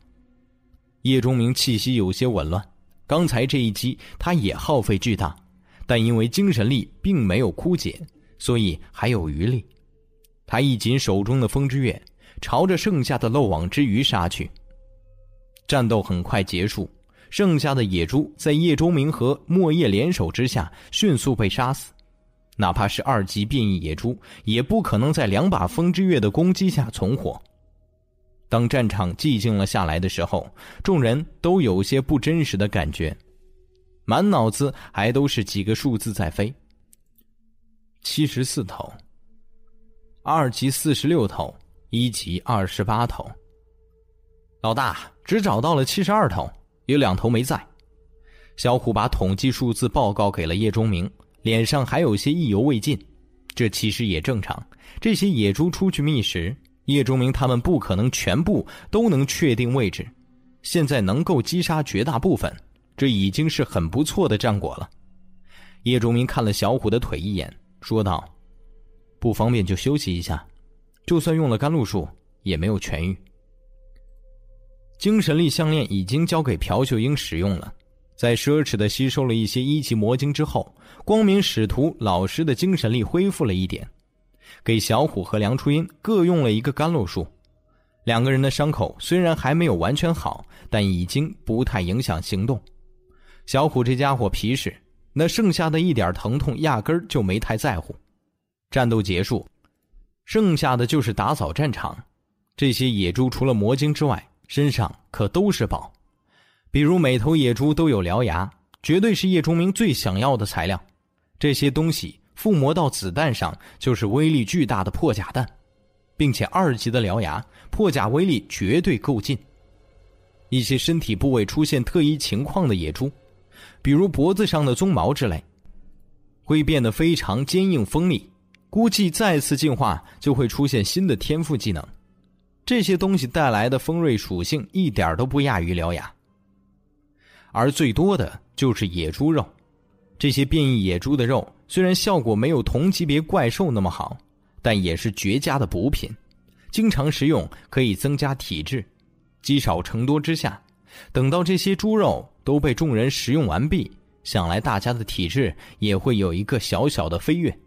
叶钟明气息有些紊乱，刚才这一击他也耗费巨大，但因为精神力并没有枯竭。所以还有余力，他一紧手中的风之月，朝着剩下的漏网之鱼杀去。战斗很快结束，剩下的野猪在叶钟明和莫叶联手之下迅速被杀死。哪怕是二级变异野猪，也不可能在两把风之月的攻击下存活。当战场寂静了下来的时候，众人都有些不真实的感觉，满脑子还都是几个数字在飞。七十四头，二级四十六头，一级二十八头。老大只找到了七十二头，有两头没在。小虎把统计数字报告给了叶钟明，脸上还有些意犹未尽。这其实也正常，这些野猪出去觅食。叶钟明他们不可能全部都能确定位置，现在能够击杀绝大部分，这已经是很不错的战果了。叶钟明看了小虎的腿一眼，说道：“不方便就休息一下，就算用了甘露术也没有痊愈。精神力项链已经交给朴秀英使用了，在奢侈的吸收了一些一级魔晶之后，光明使徒老师的精神力恢复了一点。”给小虎和梁初音各用了一个甘露术，两个人的伤口虽然还没有完全好，但已经不太影响行动。小虎这家伙皮实，那剩下的一点疼痛压根儿就没太在乎。战斗结束，剩下的就是打扫战场。这些野猪除了魔晶之外，身上可都是宝，比如每头野猪都有獠牙，绝对是叶钟明最想要的材料。这些东西。附魔到子弹上就是威力巨大的破甲弹，并且二级的獠牙破甲威力绝对够劲。一些身体部位出现特异情况的野猪，比如脖子上的鬃毛之类，会变得非常坚硬锋利。估计再次进化就会出现新的天赋技能。这些东西带来的锋锐属性一点都不亚于獠牙，而最多的就是野猪肉。这些变异野猪的肉虽然效果没有同级别怪兽那么好，但也是绝佳的补品，经常食用可以增加体质。积少成多之下，等到这些猪肉都被众人食用完毕，想来大家的体质也会有一个小小的飞跃。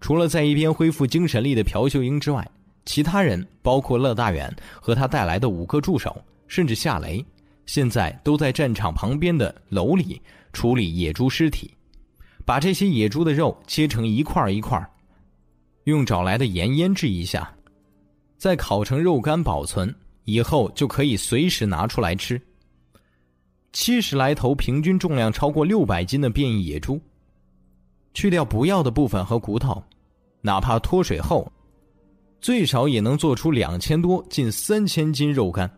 除了在一边恢复精神力的朴秀英之外，其他人包括乐大远和他带来的五个助手，甚至夏雷，现在都在战场旁边的楼里。处理野猪尸体，把这些野猪的肉切成一块一块，用找来的盐腌制一下，再烤成肉干保存，以后就可以随时拿出来吃。七十来头平均重量超过六百斤的变异野猪，去掉不要的部分和骨头，哪怕脱水后，最少也能做出两千多近三千斤肉干。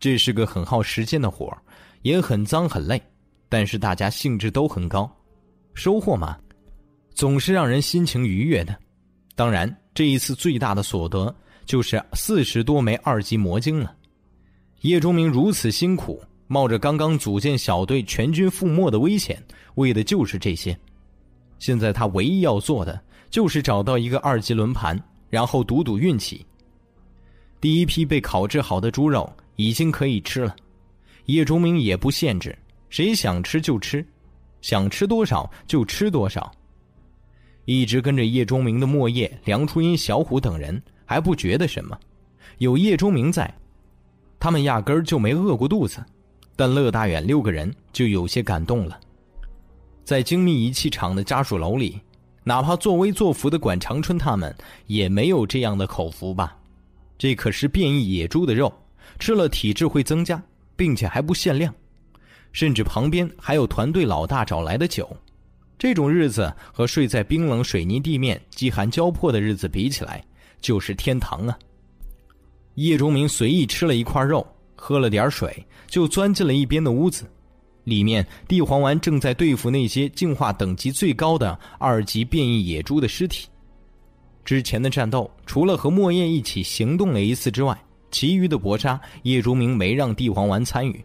这是个很耗时间的活也很脏很累。但是大家兴致都很高，收获嘛，总是让人心情愉悦的。当然，这一次最大的所得就是四十多枚二级魔晶了。叶钟明如此辛苦，冒着刚刚组建小队全军覆没的危险，为的就是这些。现在他唯一要做的就是找到一个二级轮盘，然后赌赌运气。第一批被烤制好的猪肉已经可以吃了，叶钟明也不限制。谁想吃就吃，想吃多少就吃多少。一直跟着叶钟明的莫叶、梁初音、小虎等人还不觉得什么，有叶钟明在，他们压根儿就没饿过肚子。但乐大远六个人就有些感动了。在精密仪器厂的家属楼里，哪怕作威作福的管长春他们也没有这样的口福吧？这可是变异野猪的肉，吃了体质会增加，并且还不限量。甚至旁边还有团队老大找来的酒，这种日子和睡在冰冷水泥地面、饥寒交迫的日子比起来，就是天堂啊！叶钟明随意吃了一块肉，喝了点水，就钻进了一边的屋子。里面地黄丸正在对付那些进化等级最高的二级变异野猪的尸体。之前的战斗，除了和莫叶一起行动了一次之外，其余的搏杀，叶如明没让地黄丸参与。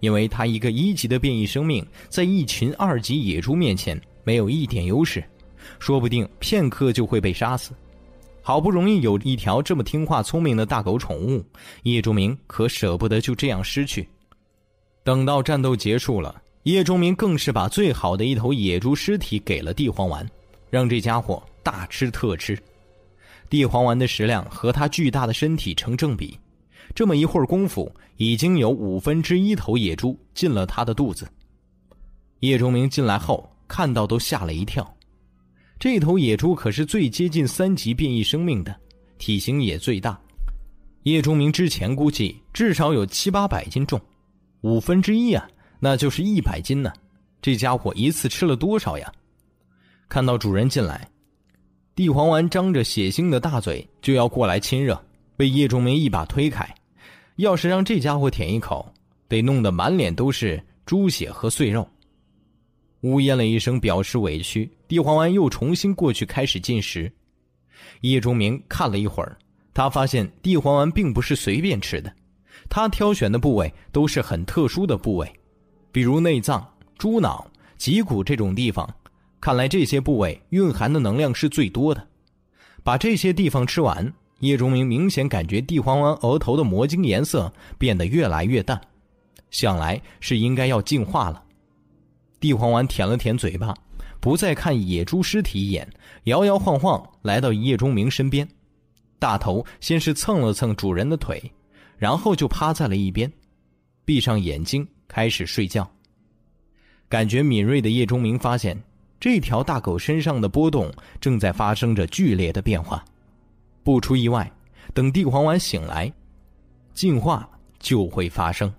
因为他一个一级的变异生命，在一群二级野猪面前没有一点优势，说不定片刻就会被杀死。好不容易有一条这么听话聪明的大狗宠物，叶钟明可舍不得就这样失去。等到战斗结束了，叶钟明更是把最好的一头野猪尸体给了地黄丸，让这家伙大吃特吃。地黄丸的食量和他巨大的身体成正比。这么一会儿功夫，已经有五分之一头野猪进了他的肚子。叶钟明进来后看到都吓了一跳，这头野猪可是最接近三级变异生命的，体型也最大。叶钟明之前估计至少有七八百斤重，五分之一啊，那就是一百斤呢。这家伙一次吃了多少呀？看到主人进来，地黄丸张着血腥的大嘴就要过来亲热，被叶钟明一把推开。要是让这家伙舔一口，得弄得满脸都是猪血和碎肉。呜咽了一声表示委屈，地黄丸又重新过去开始进食。叶钟明看了一会儿。他发现地黄丸并不是随便吃的，他挑选的部位都是很特殊的部位，比如内脏、猪脑、脊骨这种地方。看来这些部位蕴含的能量是最多的。把这些地方吃完，叶钟明明显感觉地黄丸额头的魔晶颜色变得越来越淡，想来是应该要进化了。地黄丸舔了舔嘴巴，不再看野猪尸体一眼，摇摇晃晃来到叶钟明身边。大头先是蹭了蹭主人的腿，然后就趴在了一边，闭上眼睛开始睡觉。感觉敏锐的叶钟明发现，这条大狗身上的波动正在发生着剧烈的变化。不出意外，等地黄丸醒来，进化就会发生。